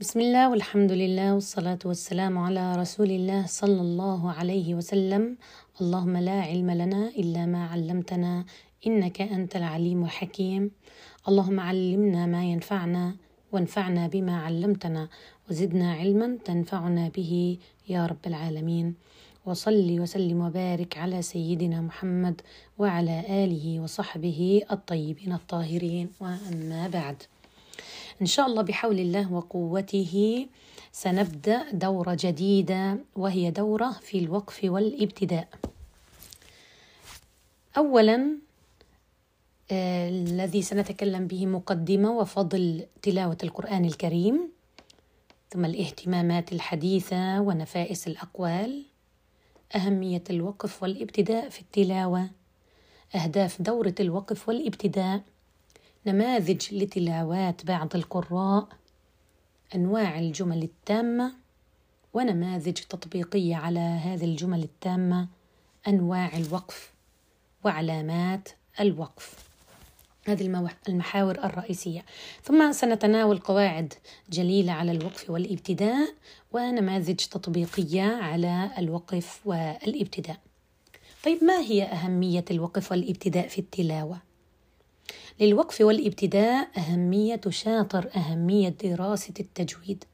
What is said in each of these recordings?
بسم الله والحمد لله والصلاة والسلام على رسول الله صلى الله عليه وسلم اللهم لا علم لنا إلا ما علمتنا إنك أنت العليم الحكيم اللهم علمنا ما ينفعنا وانفعنا بما علمتنا وزدنا علما تنفعنا به يا رب العالمين وصلي وسلم وبارك على سيدنا محمد وعلى آله وصحبه الطيبين الطاهرين وأما بعد إن شاء الله بحول الله وقوته سنبدأ دورة جديدة وهي دورة في الوقف والابتداء. أولاً آه الذي سنتكلم به مقدمة وفضل تلاوة القرآن الكريم، ثم الاهتمامات الحديثة ونفائس الأقوال، أهمية الوقف والابتداء في التلاوة، أهداف دورة الوقف والابتداء، نماذج لتلاوات بعض القراء أنواع الجمل التامة ونماذج تطبيقية على هذه الجمل التامة أنواع الوقف وعلامات الوقف. هذه المحاور الرئيسية. ثم سنتناول قواعد جليلة على الوقف والإبتداء ونماذج تطبيقية على الوقف والإبتداء. طيب ما هي أهمية الوقف والإبتداء في التلاوة؟ للوقف والابتداء أهمية شاطر أهمية دراسة التجويد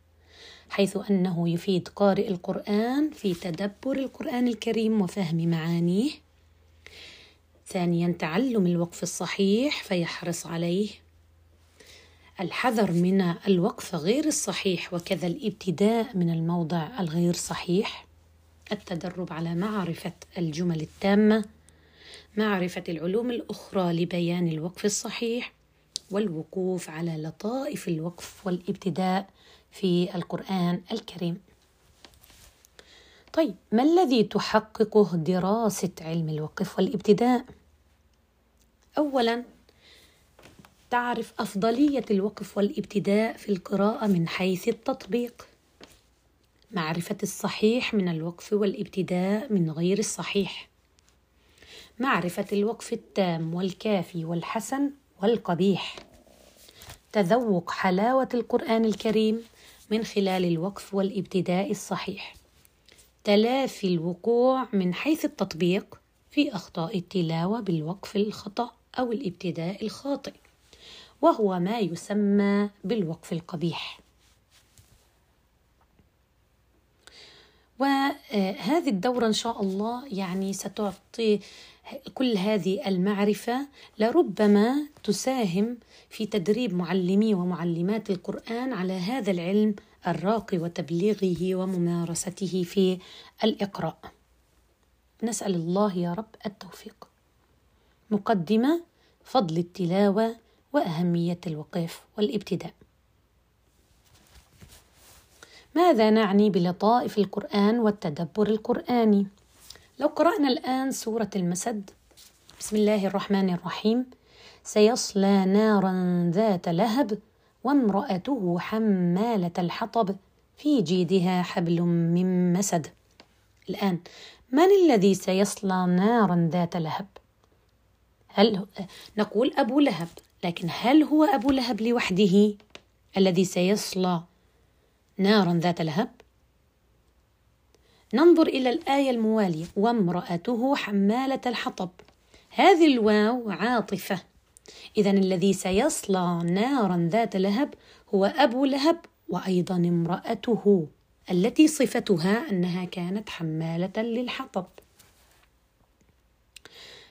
حيث أنه يفيد قارئ القرآن في تدبر القرآن الكريم وفهم معانيه. ثانيا تعلم الوقف الصحيح فيحرص عليه. الحذر من الوقف غير الصحيح وكذا الابتداء من الموضع الغير صحيح. التدرب على معرفة الجمل التامة معرفة العلوم الأخرى لبيان الوقف الصحيح والوقوف على لطائف الوقف والابتداء في القرآن الكريم. طيب ما الذي تحققه دراسة علم الوقف والابتداء؟ أولاً تعرف أفضلية الوقف والابتداء في القراءة من حيث التطبيق. معرفة الصحيح من الوقف والابتداء من غير الصحيح. معرفة الوقف التام والكافي والحسن والقبيح. تذوق حلاوة القرآن الكريم من خلال الوقف والابتداء الصحيح. تلافي الوقوع من حيث التطبيق في أخطاء التلاوة بالوقف الخطأ أو الابتداء الخاطئ وهو ما يسمى بالوقف القبيح. وهذه الدورة إن شاء الله يعني ستعطي كل هذه المعرفة لربما تساهم في تدريب معلمي ومعلمات القرآن على هذا العلم الراقي وتبليغه وممارسته في الإقراء. نسأل الله يا رب التوفيق. مقدمة فضل التلاوة وأهمية الوقف والابتداء. ماذا نعني بلطائف القرآن والتدبر القرآني؟ لو قرأنا الآن سورة المسد بسم الله الرحمن الرحيم سيصلى نارا ذات لهب وامرأته حمالة الحطب في جيدها حبل من مسد الآن من الذي سيصلى نارا ذات لهب؟ هل نقول أبو لهب لكن هل هو أبو لهب لوحده الذي سيصلى نارا ذات لهب؟ ننظر إلى الآية الموالية. وامرأته حمالة الحطب. هذه الواو عاطفة. إذا الذي سيصلى نارا ذات لهب هو أبو لهب وأيضا امرأته التي صفتها أنها كانت حمالة للحطب.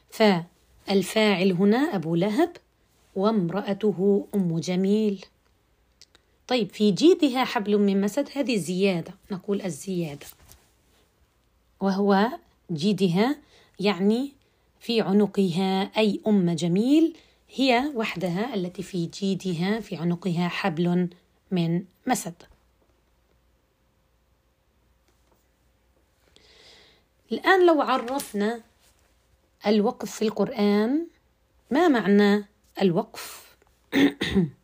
فالفاعل هنا أبو لهب وامرأته أم جميل. طيب في جيدها حبل من مسد هذه زيادة نقول الزيادة. وهو جيدها يعني في عنقها أي أم جميل هي وحدها التي في جيدها في عنقها حبل من مسد الآن لو عرفنا الوقف في القرآن ما معنى الوقف؟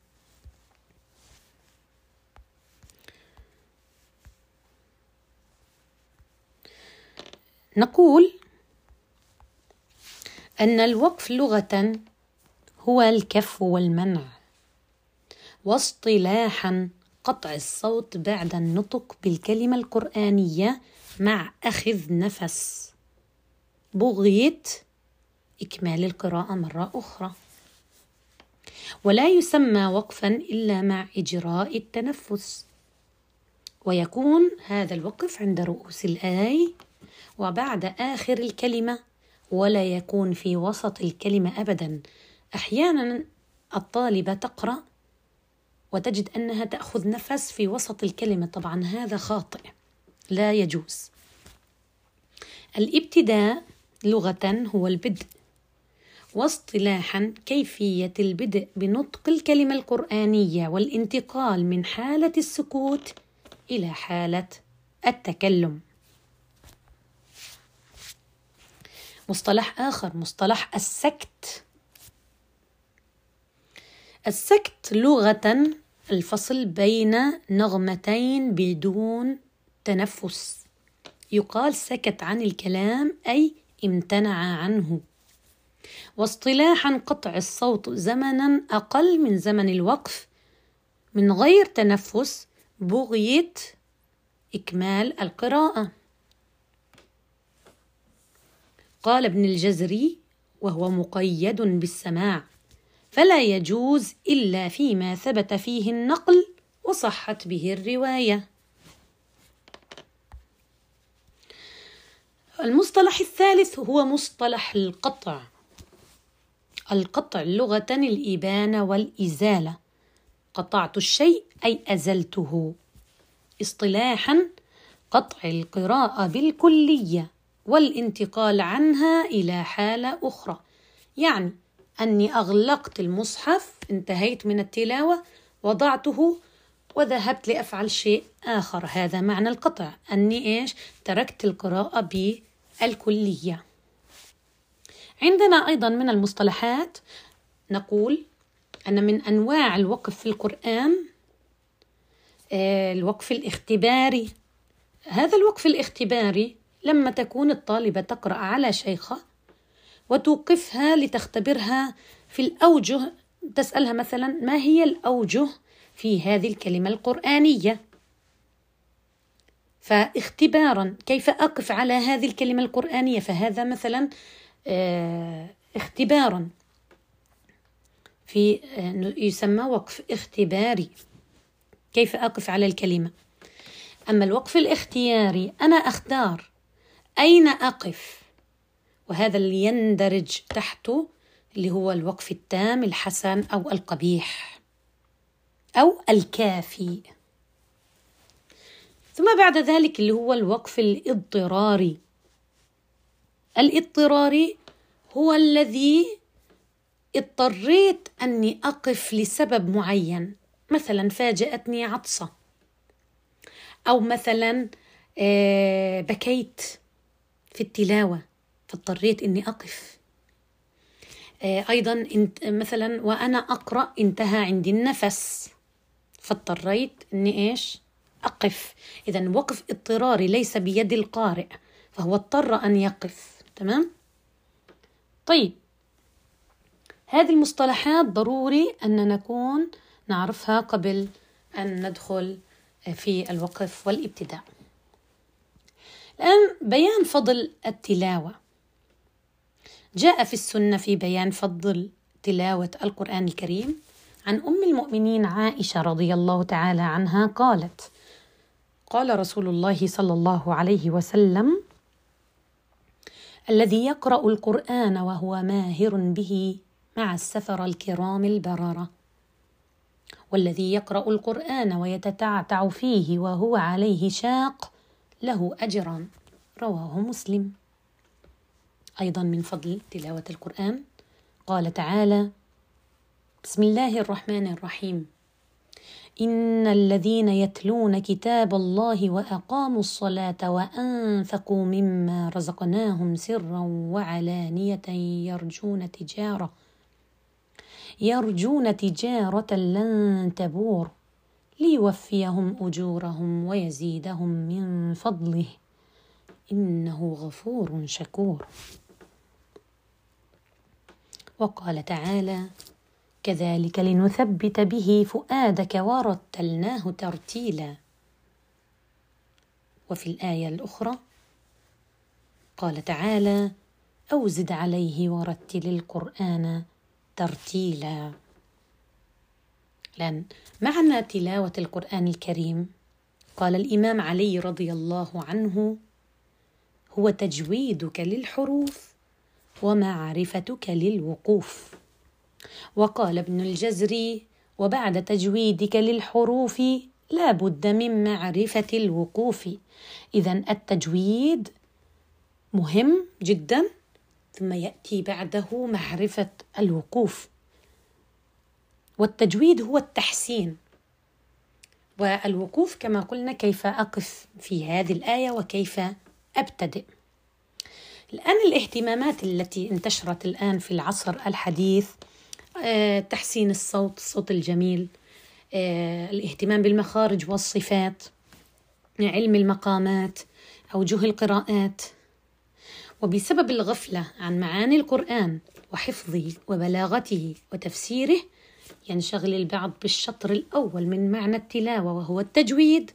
نقول أن الوقف لغة هو الكف والمنع واصطلاحا قطع الصوت بعد النطق بالكلمة القرآنية مع أخذ نفس. بغية إكمال القراءة مرة أخرى. ولا يسمى وقفا إلا مع إجراء التنفس. ويكون هذا الوقف عند رؤوس الآي وبعد آخر الكلمة ولا يكون في وسط الكلمة أبدا. أحيانا الطالبة تقرأ وتجد أنها تأخذ نفس في وسط الكلمة. طبعا هذا خاطئ. لا يجوز. الابتداء لغة هو البدء. واصطلاحا كيفية البدء بنطق الكلمة القرآنية والانتقال من حالة السكوت إلى حالة التكلم. مصطلح آخر مصطلح السكت. السكت لغة الفصل بين نغمتين بدون تنفس. يقال سكت عن الكلام أي امتنع عنه. واصطلاحا قطع الصوت زمنا أقل من زمن الوقف. من غير تنفس بغية إكمال القراءة. قال ابن الجزري وهو مقيد بالسماع فلا يجوز إلا فيما ثبت فيه النقل وصحت به الرواية. المصطلح الثالث هو مصطلح القطع. القطع لغة الإبانة والإزالة. قطعت الشيء أي أزلته. اصطلاحا قطع القراءة بالكلية. والانتقال عنها إلى حالة أخرى. يعني أني أغلقت المصحف انتهيت من التلاوة وضعته وذهبت لأفعل شيء آخر. هذا معنى القطع. أني إيش؟ تركت القراءة بالكلية. عندنا أيضا من المصطلحات نقول أن من أنواع الوقف في القرآن آه، الوقف الاختباري. هذا الوقف الاختباري لما تكون الطالبة تقرأ على شيخة وتوقفها لتختبرها في الأوجه تسألها مثلا ما هي الأوجه في هذه الكلمة القرآنية؟ فاختبارا كيف أقف على هذه الكلمة القرآنية؟ فهذا مثلا آه، اختبارا في آه، يسمى وقف اختباري. كيف أقف على الكلمة؟ أما الوقف الاختياري أنا أختار أين أقف؟ وهذا اللي يندرج تحته اللي هو الوقف التام الحسن أو القبيح أو الكافي. ثم بعد ذلك اللي هو الوقف الاضطراري. الاضطراري هو الذي اضطريت أني أقف لسبب معين. مثلا فاجأتني عطسة. أو مثلا آه، بكيت. في التلاوة فاضطريت إني أقف. آه، أيضا مثلا وأنا أقرأ انتهى عندي النفس فاضطريت إني إيش؟ أقف. اذا وقف اضطراري ليس بيد القارئ فهو اضطر أن يقف. تمام؟ طيب. هذه المصطلحات ضروري أن نكون نعرفها قبل أن ندخل في الوقف والابتداء. الآن بيان فضل التلاوة. جاء في السنة في بيان فضل تلاوة القرآن الكريم عن أم المؤمنين عائشة رضي الله تعالى عنها قالت قال رسول الله صلى الله عليه وسلم الذي يقرأ القرآن وهو ماهر به مع السفر الكرام البررة والذي يقرأ القرآن ويتتعتع فيه وهو عليه شاق له أجران رواه مسلم. أيضا من فضل تلاوة القرآن. قال تعالى بسم الله الرحمن الرحيم. إن الذين يتلون كتاب الله وأقاموا الصلاة وأنفقوا مما رزقناهم سرا وعلانية يرجون تجارة. يرجون تجارة لن تبور. ليوفيهم أجورهم ويزيدهم من فضله. إنه غفور شكور. وقال تعالى كذلك لنثبت به فؤادك ورتلناه ترتيلا. وفي الآية الأخرى قال تعالى أو زد عليه ورتل القرآن ترتيلا. لأن معنى تلاوة القرآن الكريم. قال الإمام علي رضي الله عنه هو تجويدك للحروف ومعرفتك للوقوف. وقال ابن الجزري وبعد تجويدك للحروف لا بد من معرفة الوقوف. إذا التجويد مهم جدا ثم يأتي بعده معرفة الوقوف. والتجويد هو التحسين. والوقوف كما قلنا كيف أقف في هذه الآية وكيف أبتدئ. الآن الاهتمامات التي انتشرت الآن في العصر الحديث آه، تحسين الصوت الصوت الجميل آه، الاهتمام بالمخارج والصفات علم المقامات أوجه القراءات. وبسبب الغفلة عن معاني القرآن وحفظه وبلاغته وتفسيره ينشغل البعض بالشطر الأول من معنى التلاوة وهو التجويد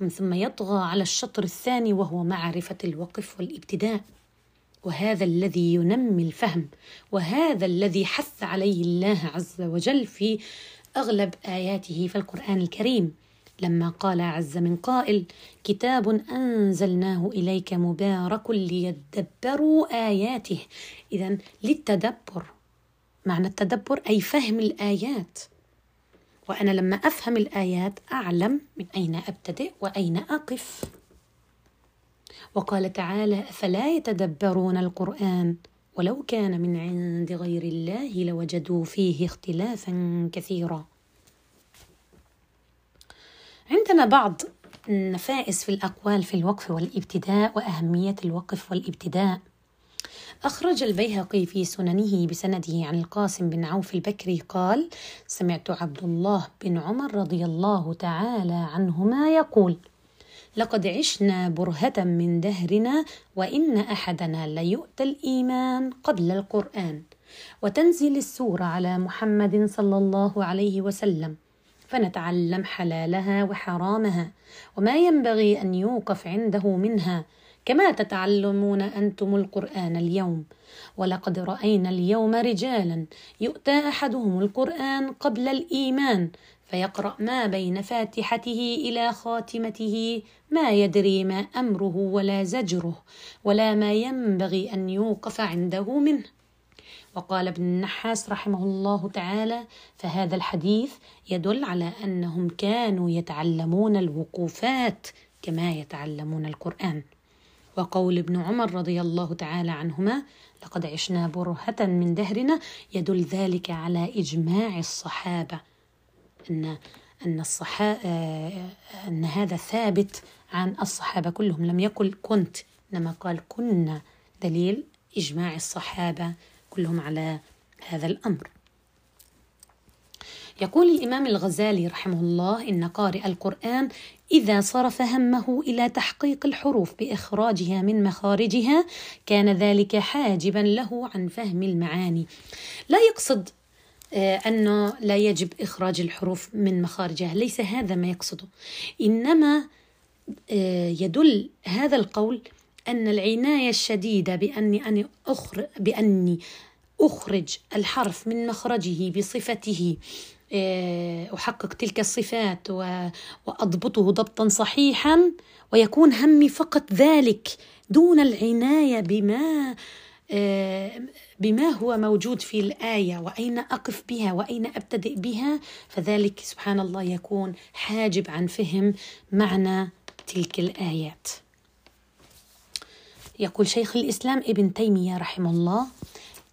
ومن ثم يطغى على الشطر الثاني وهو معرفة الوقف والابتداء. وهذا الذي ينمي الفهم وهذا الذي حث عليه الله عز وجل في أغلب آياته في القرآن الكريم. لما قال عز من قائل كتاب أنزلناه إليك مبارك ليدبروا آياته. اذا للتدبر معنى التدبر أي فهم الآيات. وأنا لما أفهم الآيات أعلم من أين أبتدئ وأين أقف. وقال تعالى أفلا يتدبرون القرآن ولو كان من عند غير الله لوجدوا فيه اختلافا كثيرا. عندنا بعض النفائس في الأقوال في الوقف والإبتداء وأهمية الوقف والإبتداء. أخرج البيهقي في سننه بسنده عن القاسم بن عوف البكري قال: سمعت عبد الله بن عمر رضي الله تعالى عنهما يقول: لقد عشنا برهة من دهرنا وإن أحدنا ليؤتى الإيمان قبل القرآن وتنزل السورة على محمد صلى الله عليه وسلم فنتعلم حلالها وحرامها وما ينبغي أن يوقف عنده منها كما تتعلمون أنتم القرآن اليوم. ولقد رأينا اليوم رجالا يؤتى أحدهم القرآن قبل الإيمان فيقرأ ما بين فاتحته إلى خاتمته ما يدري ما أمره ولا زجره ولا ما ينبغي أن يوقف عنده منه. وقال ابن النحاس رحمه الله تعالى فهذا الحديث يدل على أنهم كانوا يتعلمون الوقوفات كما يتعلمون القرآن. وقول ابن عمر رضي الله تعالى عنهما لقد عشنا برهة من دهرنا يدل ذلك على إجماع الصحابة. أن أن الصحا أن هذا ثابت عن الصحابة كلهم لم يقل كنت إنما قال كنا. دليل إجماع الصحابة كلهم على هذا الأمر. يقول الإمام الغزالي رحمه الله إن قارئ القرآن إذا صرف همه إلى تحقيق الحروف بإخراجها من مخارجها كان ذلك حاجبا له عن فهم المعاني. لا يقصد آه، أنه لا يجب إخراج الحروف من مخارجها. ليس هذا ما يقصده إنما آه، يدل هذا القول أن العناية الشديدة بأني أني أخرج بأني أخرج الحرف من مخرجه بصفته أحقق تلك الصفات وأضبطه ضبطا صحيحا ويكون همي فقط ذلك دون العناية بما آه، بما هو موجود في الآية وأين أقف بها وأين أبتدئ بها؟ فذلك سبحان الله يكون حاجب عن فهم معنى تلك الآيات. يقول شيخ الإسلام ابن تيمية رحمه الله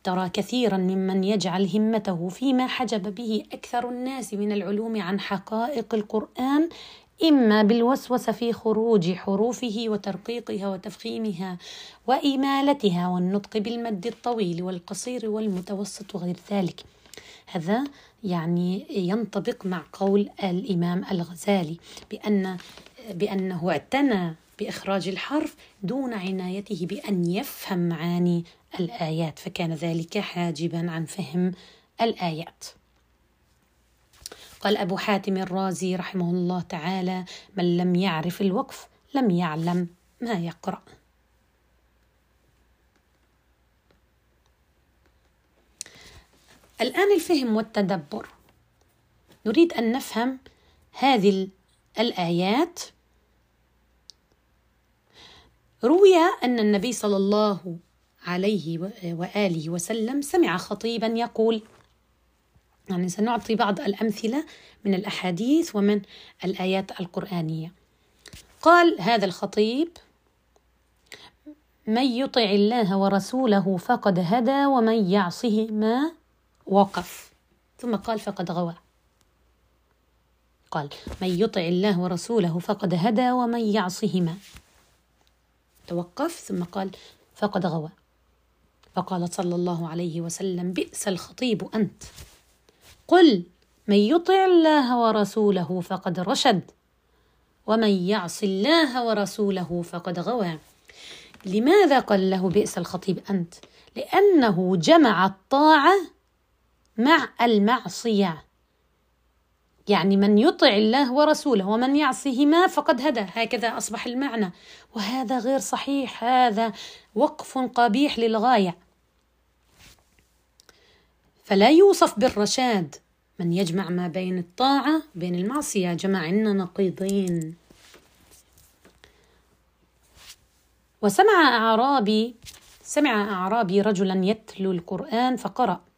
ترى كثيرا ممن يجعل همته فيما حجب به أكثر الناس من العلوم عن حقائق القرآن إما بالوسوسة في خروج حروفه وترقيقها وتفخيمها وامالتها والنطق بالمد الطويل والقصير والمتوسط وغير ذلك. هذا يعني ينطبق مع قول الإمام الغزالي بان بأنه اعتنى بإخراج الحرف دون عنايته بأن يفهم معاني الآيات فكان ذلك حاجبا عن فهم الآيات. قال أبو حاتم الرازي رحمه الله تعالى من لم يعرف الوقف لم يعلم ما يقرأ. الآن الفهم والتدبر. نريد أن نفهم هذه الآيات. روي أن النبي صلى الله عليه وآله وسلم سمع خطيبا يقول يعني سنعطي بعض الأمثلة من الأحاديث ومن الآيات القرآنية. قال هذا الخطيب من يطع الله ورسوله فقد هدى ومن يعصهما وقف. ثم قال فقد غوى. قال من يطع الله ورسوله فقد هدى ومن يعصهما توقف ثم قال فقد غوى. فقال صلى الله عليه وسلم بئس الخطيب أنت. قل من يطع الله ورسوله فقد رشد ومن يعص الله ورسوله فقد غوى. لماذا قال له بئس الخطيب أنت؟ لأنه جمع الطاعة مع المعصية. يعني من يطع الله ورسوله ومن يعصهما فقد هدى. هكذا أصبح المعنى. وهذا غير صحيح. هذا وقف قبيح للغاية. فلا يوصف بالرشاد. من يجمع ما بين الطاعة وبين المعصية. جمع عنا نقيضين. وسمع أعرابي سمع أعرابي رجلا يتلو القرآن فقرأ.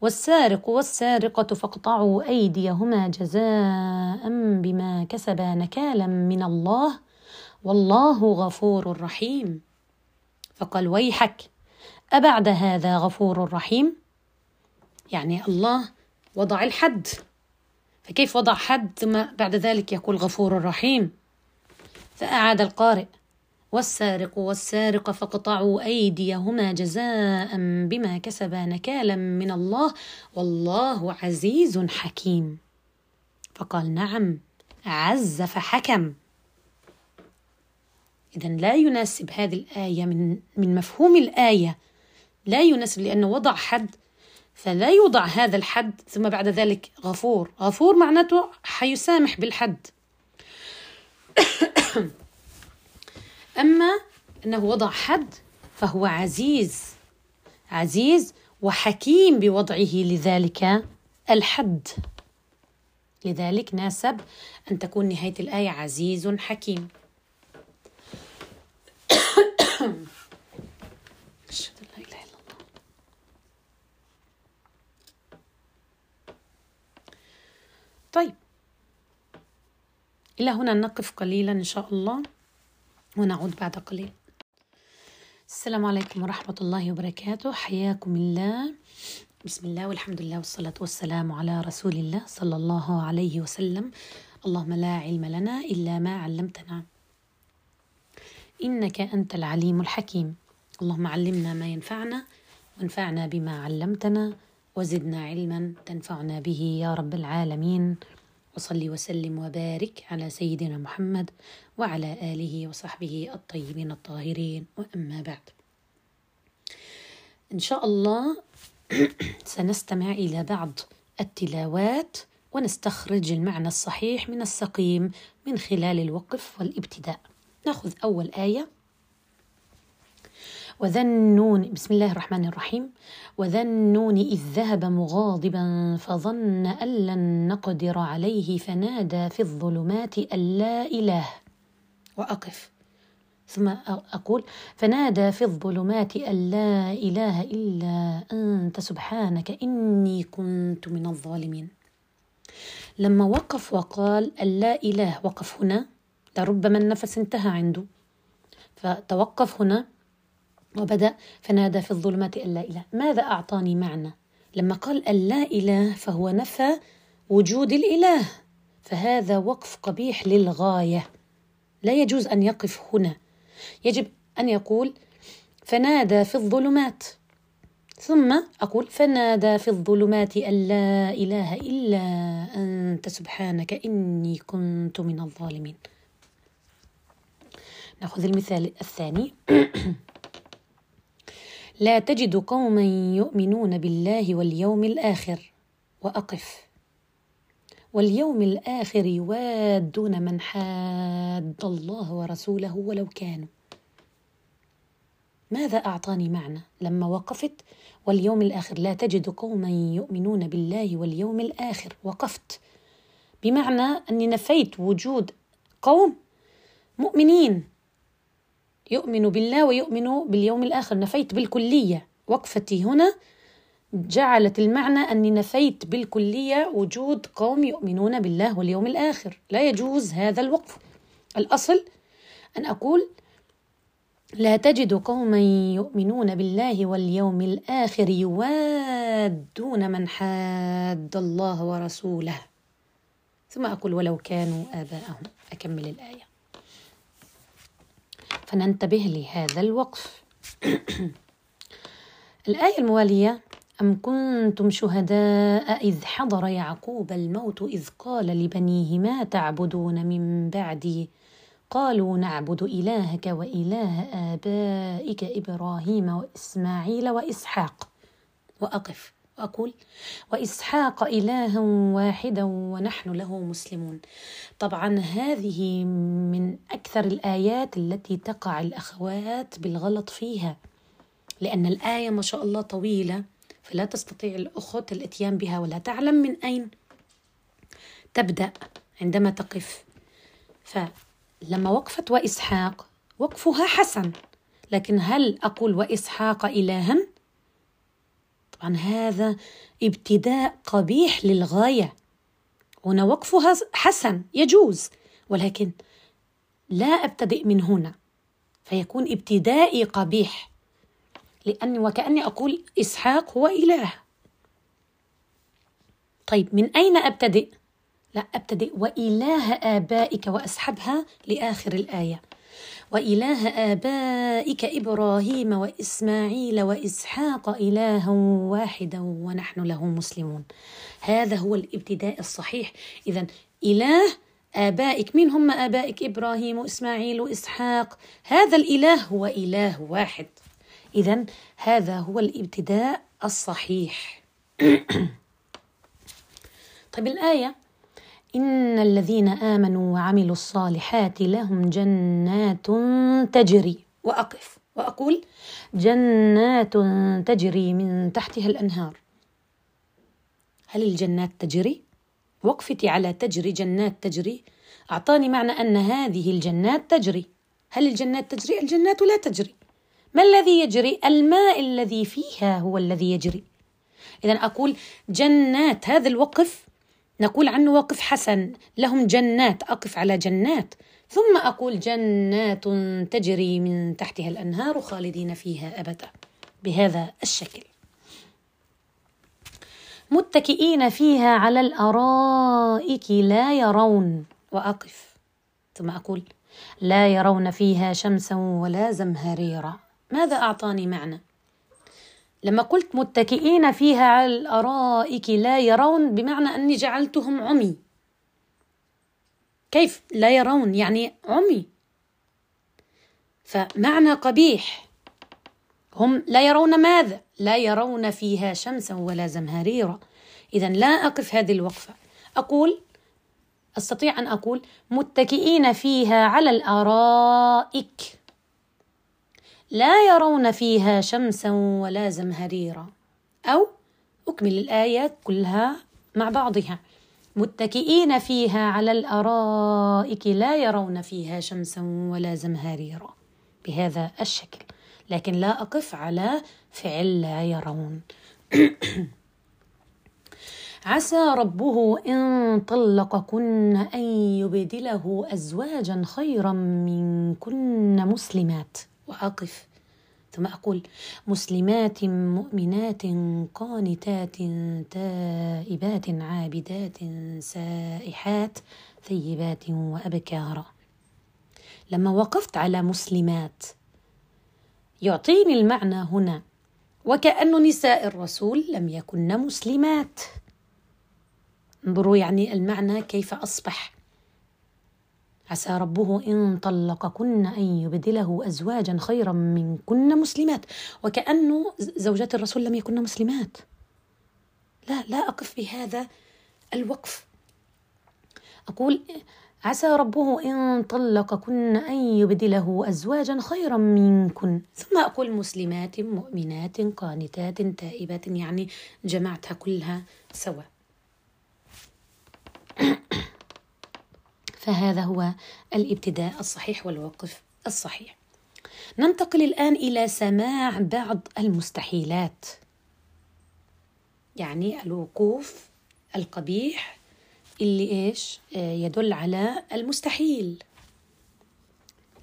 والسارق والسارقة فاقطعوا أيديهما جزاء بما كسبا نكالا من الله. والله غفور رحيم. فقال ويحك أبعد هذا غفور رحيم؟ يعني الله وضع الحد. فكيف وضع حد ثم بعد ذلك يقول غفور رحيم؟ فأعاد القارئ والسارق والسارقة فاقطعوا أيديهما جزاء بما كسبا نكالا من الله والله عزيز حكيم. فقال نعم عز فحكم. إذا لا يناسب هذه الآية من من مفهوم الآية. لا يناسب لأنه وضع حد فلا يوضع هذا الحد ثم بعد ذلك غفور. غفور معناته حيسامح بالحد. أما أنه وضع حد فهو عزيز عزيز وحكيم بوضعه لذلك الحد. لذلك ناسب أن تكون نهاية الآية عزيز حكيم. طيب. إلى هنا نقف قليلا إن شاء الله. ونعود بعد قليل. السلام عليكم ورحمة الله وبركاته. حياكم الله. بسم الله والحمد لله والصلاة والسلام على رسول الله صلى الله عليه وسلم. اللهم لا علم لنا إلا ما علمتنا. إنك أنت العليم الحكيم. اللهم علمنا ما ينفعنا وانفعنا بما علمتنا وزدنا علما تنفعنا به يا رب العالمين. وصلي وسلم وبارك على سيدنا محمد وعلى آله وصحبه الطيبين الطاهرين. وأما بعد إن شاء الله سنستمع إلى بعض التلاوات ونستخرج المعنى الصحيح من السقيم من خلال الوقف والابتداء. نأخذ أول آية. وذا النون بسم الله الرحمن الرحيم. وذا النون إذ ذهب مغاضبا فظن أن لن نقدر عليه فنادى في الظلمات أن لا إله. وأقف. ثم أقول فنادى في الظلمات أن لا إله إلا أنت سبحانك إني كنت من الظالمين. لما وقف وقال أن لا إله وقف هنا لربما النفس انتهى عنده. فتوقف هنا وبدأ فنادى في الظلمات أن لا إله. ماذا أعطاني معنى؟ لما قال أن لا إله فهو نفى وجود الإله. فهذا وقف قبيح للغاية. لا يجوز أن يقف هنا. يجب أن يقول فنادى في الظلمات. ثم أقول فنادى في الظلمات أن لا إله إلا أنت سبحانك إني كنت من الظالمين. نأخذ المثال الثاني. لا تجد قوما يؤمنون بالله واليوم الآخر. وأقف. واليوم الآخر يوادون من حاد الله ورسوله ولو كانوا. ماذا أعطاني معنى لما وقفت؟ واليوم الآخر لا تجد قوما يؤمنون بالله واليوم الآخر. وقفت. بمعنى أني نفيت وجود قوم مؤمنين. يؤمن بالله ويؤمن باليوم الآخر. نفيت بالكلية. وقفتي هنا جعلت المعنى أني نفيت بالكلية وجود قوم يؤمنون بالله واليوم الآخر. لا يجوز هذا الوقف. الأصل أن أقول لا تجد قوما يؤمنون بالله واليوم الآخر يوادون من حاد الله ورسوله. ثم أقول ولو كانوا آباءهم. أكمل الآية. فننتبه لهذا الوقف. الآية الموالية أم كنتم شهداء إذ حضر يعقوب الموت إذ قال لبنيه ما تعبدون من بعدي؟ قالوا نعبد إلهك وإله آبائك إبراهيم وإسماعيل وإسحاق. وأقف. وأقول وإسحاق إلها واحدا ونحن له مسلمون طبعا هذه من أكثر الآيات التي تقع الأخوات بالغلط فيها لأن الآية ما شاء الله طويلة فلا تستطيع الأخت الإتيان بها ولا تعلم من أين تبدأ عندما تقف فلما وقفت وإسحاق وقفها حسن لكن هل أقول وإسحاق إلها؟ طبعا هذا ابتداء قبيح للغاية. هنا وقفها حسن يجوز ولكن لا أبتدئ من هنا فيكون ابتدائي قبيح. لأني وكأني أقول إسحاق هو إله. طيب من أين أبتدئ؟ لا أبتدئ وإله آبائك وأسحبها لآخر الآية. وإله آبائك إبراهيم وإسماعيل وإسحاق إلها واحدا ونحن له مسلمون. هذا هو الابتداء الصحيح. إذا إله آبائك من هم آبائك؟ إبراهيم وإسماعيل وإسحاق. هذا الإله هو إله واحد. إذا هذا هو الابتداء الصحيح. طيب الآية إن الذين آمنوا وعملوا الصالحات لهم جنات تجري وأقف وأقول جنات تجري من تحتها الأنهار. هل الجنات تجري؟ وقفتي على تجري جنات تجري أعطاني معنى أن هذه الجنات تجري. هل الجنات تجري؟ الجنات لا تجري. ما الذي يجري؟ الماء الذي فيها هو الذي يجري. إذا أقول جنات هذا الوقف نقول عنه وقف حسن لهم جنات أقف على جنات. ثم أقول جنات تجري من تحتها الأنهار خالدين فيها أبدا بهذا الشكل. متكئين فيها على الأرائك لا يرون وأقف. ثم أقول لا يرون فيها شمسا ولا زمهريرا. ماذا أعطاني معنى؟ لما قلت متكئين فيها على الأرائك لا يرون بمعنى أني جعلتهم عمي. كيف لا يرون؟ يعني عمي. فمعنى قبيح. هم لا يرون ماذا؟ لا يرون فيها شمسا ولا زمهريرا. إذا لا أقف هذه الوقفة. أقول أستطيع أن أقول متكئين فيها على الأرائك. لا يرون فيها شمسا ولا زمهريرا. أو أكمل الآية كلها مع بعضها. متكئين فيها على الأرائك لا يرون فيها شمسا ولا زمهريرا. بهذا الشكل. لكن لا أقف على فعل لا يرون. عسى ربه إن طلقكن أن يبدله أزواجا خيرا منكن مسلمات. وأقف ثم أقول مسلمات مؤمنات قانتات تائبات عابدات سائحات ثيبات وأبكارا لما وقفت على مسلمات يعطيني المعنى هنا. وكأن نساء الرسول لم يكن مسلمات. انظروا يعني المعنى كيف أصبح. عسى ربه إن طلقكن أن يبدله أزواجا خيرا منكن مسلمات. وكأنه زوجات الرسول لم يكن مسلمات. لا لا أقف بهذا الوقف. أقول عسى ربه إن طلقكن أن يبدله أزواجا خيرا منكن. ثم أقول مسلمات مؤمنات قانتات تائبات يعني جمعتها كلها سوا. فهذا هو الابتداء الصحيح والوقف الصحيح. ننتقل الآن إلى سماع بعض المستحيلات يعني الوقوف القبيح اللي إيش؟ آه، يدل على المستحيل.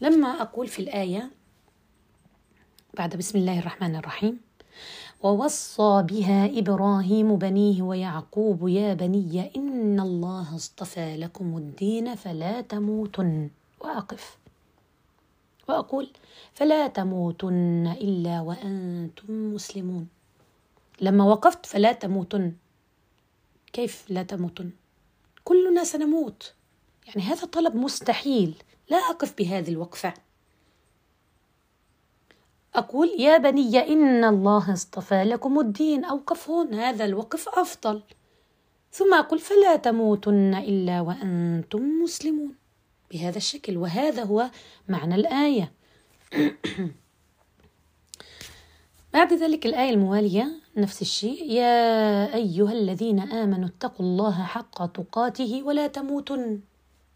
لما أقول في الآية بعد بسم الله الرحمن الرحيم ووصى بها إبراهيم بنيه ويعقوب يا بني إن الله اصطفى لكم الدين فلا تموتن. واقف. وأقول فلا تموتن إلا وأنتم مسلمون. لما وقفت فلا تموتن. كيف لا تموتن؟ كلنا سنموت. يعني هذا طلب مستحيل. لا أقف بهذه الوقفة. أقول يا بني إن الله اصطفى لكم الدين أوقف هذا الوقف أفضل. ثم أقول فلا تموتن إلا وأنتم مسلمون. بهذا الشكل وهذا هو معنى الآية. بعد ذلك الآية الموالية نفس الشيء يا أيها الذين آمنوا اتقوا الله حق تقاته ولا تموتن.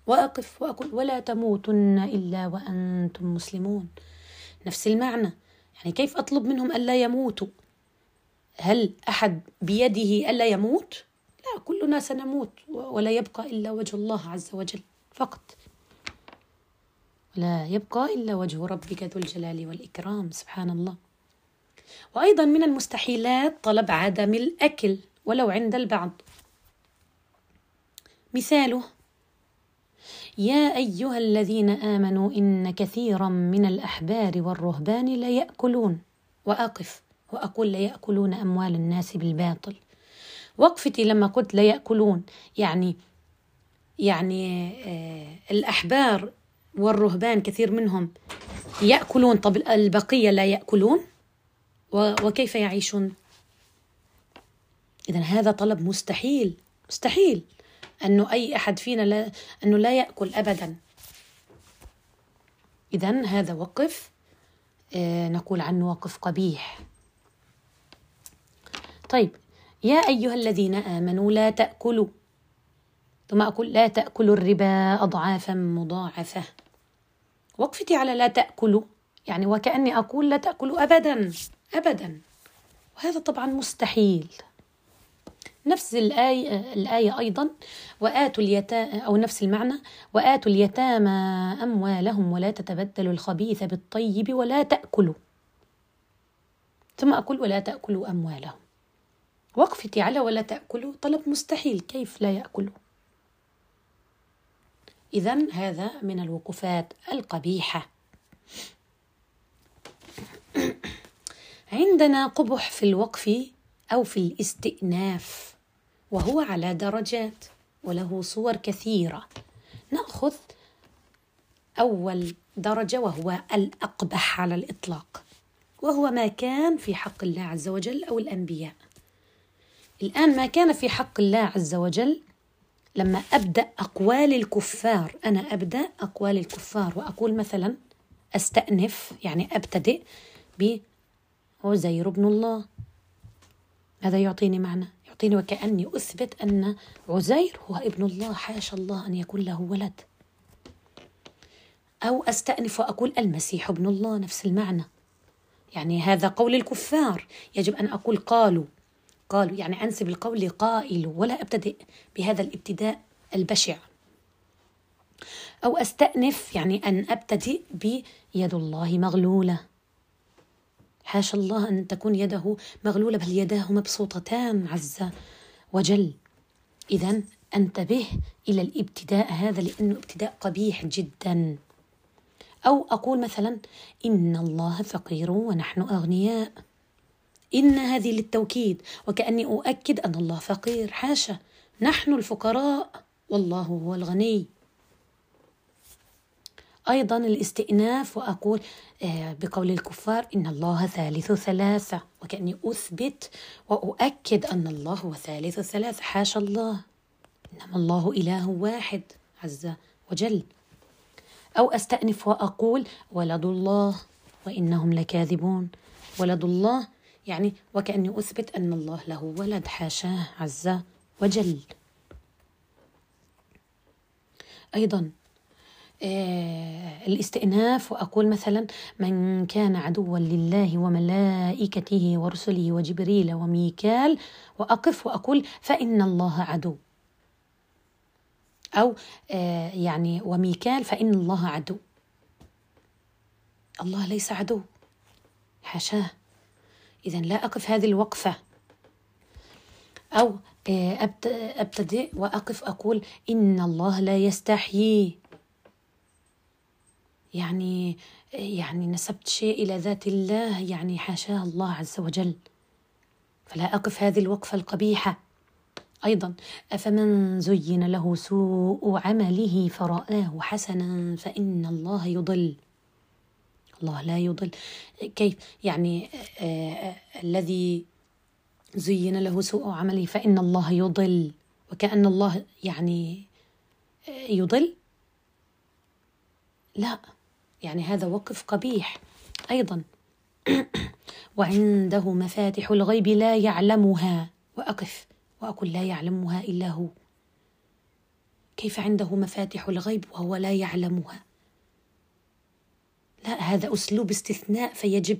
وأقف وأقول ولا تموتن إلا وأنتم مسلمون. نفس المعنى. يعني كيف أطلب منهم ألا يموتوا؟ هل أحد بيده ألا يموت؟ لا كلنا سنموت ولا يبقى إلا وجه الله عز وجل فقط. لا يبقى إلا وجه ربك ذو الجلال والإكرام سبحان الله. وأيضا من المستحيلات طلب عدم الأكل ولو عند البعض. مثاله يا أيها الذين آمنوا إن كثيرا من الأحبار والرهبان ليأكلون وأقف. وأقول ليأكلون أموال الناس بالباطل. وقفتي لما قلت ليأكلون يعني يعني آه الأحبار والرهبان كثير منهم يأكلون. طب البقية لا يأكلون؟ وكيف يعيشون؟ إذا هذا طلب مستحيل. مستحيل. أنه أي أحد فينا لا أنه لا يأكل أبدا. إذا هذا وقف. آه نقول عنه وقف قبيح. طيب يا أيها الذين آمنوا لا تأكلوا. ثم أقول لا تأكلوا الربا أضعافا مضاعفة. وقفتي على لا تأكلوا. يعني وكأني أقول لا تأكلوا أبدا. أبدا. وهذا طبعا مستحيل. نفس الآية, الآية أيضا وآتوا اليتامى أو نفس المعنى وآتوا اليتامى أموالهم ولا تتبدلوا الخبيث بالطيب ولا تأكلوا. ثم أقول ولا تأكلوا أموالهم. وقفتي على ولا تأكلوا طلب مستحيل كيف لا يأكلوا؟ إذا هذا من الوقوفات القبيحة. عندنا قبح في الوقف أو في الاستئناف وهو على درجات وله صور كثيرة. نأخذ أول درجة وهو الأقبح على الإطلاق وهو ما كان في حق الله عز وجل أو الأنبياء. الآن ما كان في حق الله عز وجل لما أبدأ أقوال الكفار. أنا أبدأ أقوال الكفار وأقول مثلا أستأنف يعني أبتدئ ب عزير بن الله. هذا يعطيني معنى؟ يعطيني وكأني أثبت أن عزير هو ابن الله حاشا الله أن يكون له ولد. أو أستأنف وأقول المسيح ابن الله نفس المعنى. يعني هذا قول الكفار. يجب أن أقول قالوا. قالوا يعني أنسب القول لقائل ولا أبتدئ بهذا الابتداء البشع. أو أستأنف يعني أن أبتدئ بيد الله مغلولة. حاشا الله أن تكون يده مغلولة بل يداه مبسوطتان عز وجل. إذا أنتبه إلى الابتداء هذا لأنه ابتداء قبيح جدا. أو أقول مثلا إن الله فقير ونحن أغنياء. إن هذه للتوكيد وكأني أؤكد أن الله فقير. حاشا نحن الفقراء والله هو الغني. أيضا الاستئناف وأقول آه، بقول الكفار إن الله ثالث ثلاثة وكأني أثبت وأؤكد أن الله هو ثالث ثلاثة. حاشا الله. إنما الله إله واحد عز وجل. أو أستأنف وأقول ولد الله وإنهم لكاذبون. ولد الله يعني وكأني أثبت أن الله له ولد. حاشاه عز وجل. أيضا الاستئناف. وأقول مثلا من كان عدوا لله وملائكته ورسله وجبريل وميكال وأقف وأقول فإن الله عدو. أو آه يعني وميكال فإن الله عدو. الله ليس عدو. حاشاه. إذا لا أقف هذه الوقفة. أو آه، أبتدئ وأقف أقول إن الله لا يستحيي. يعني يعني نسبت شيء إلى ذات الله يعني حاشاه الله عز وجل. فلا أقف هذه الوقفة القبيحة. أيضا أفمن زين له سوء عمله فرآه حسنا فإن الله يضل. الله لا يضل. كيف؟ يعني آه آه الذي زين له سوء عمله فإن الله يضل. وكأن الله يعني آه يضل؟ لا. يعني هذا وقف قبيح. أيضا وعنده مفاتح الغيب لا يعلمها. وأقف. وأقول لا يعلمها إلا هو. كيف عنده مفاتح الغيب وهو لا يعلمها؟ لا هذا أسلوب استثناء فيجب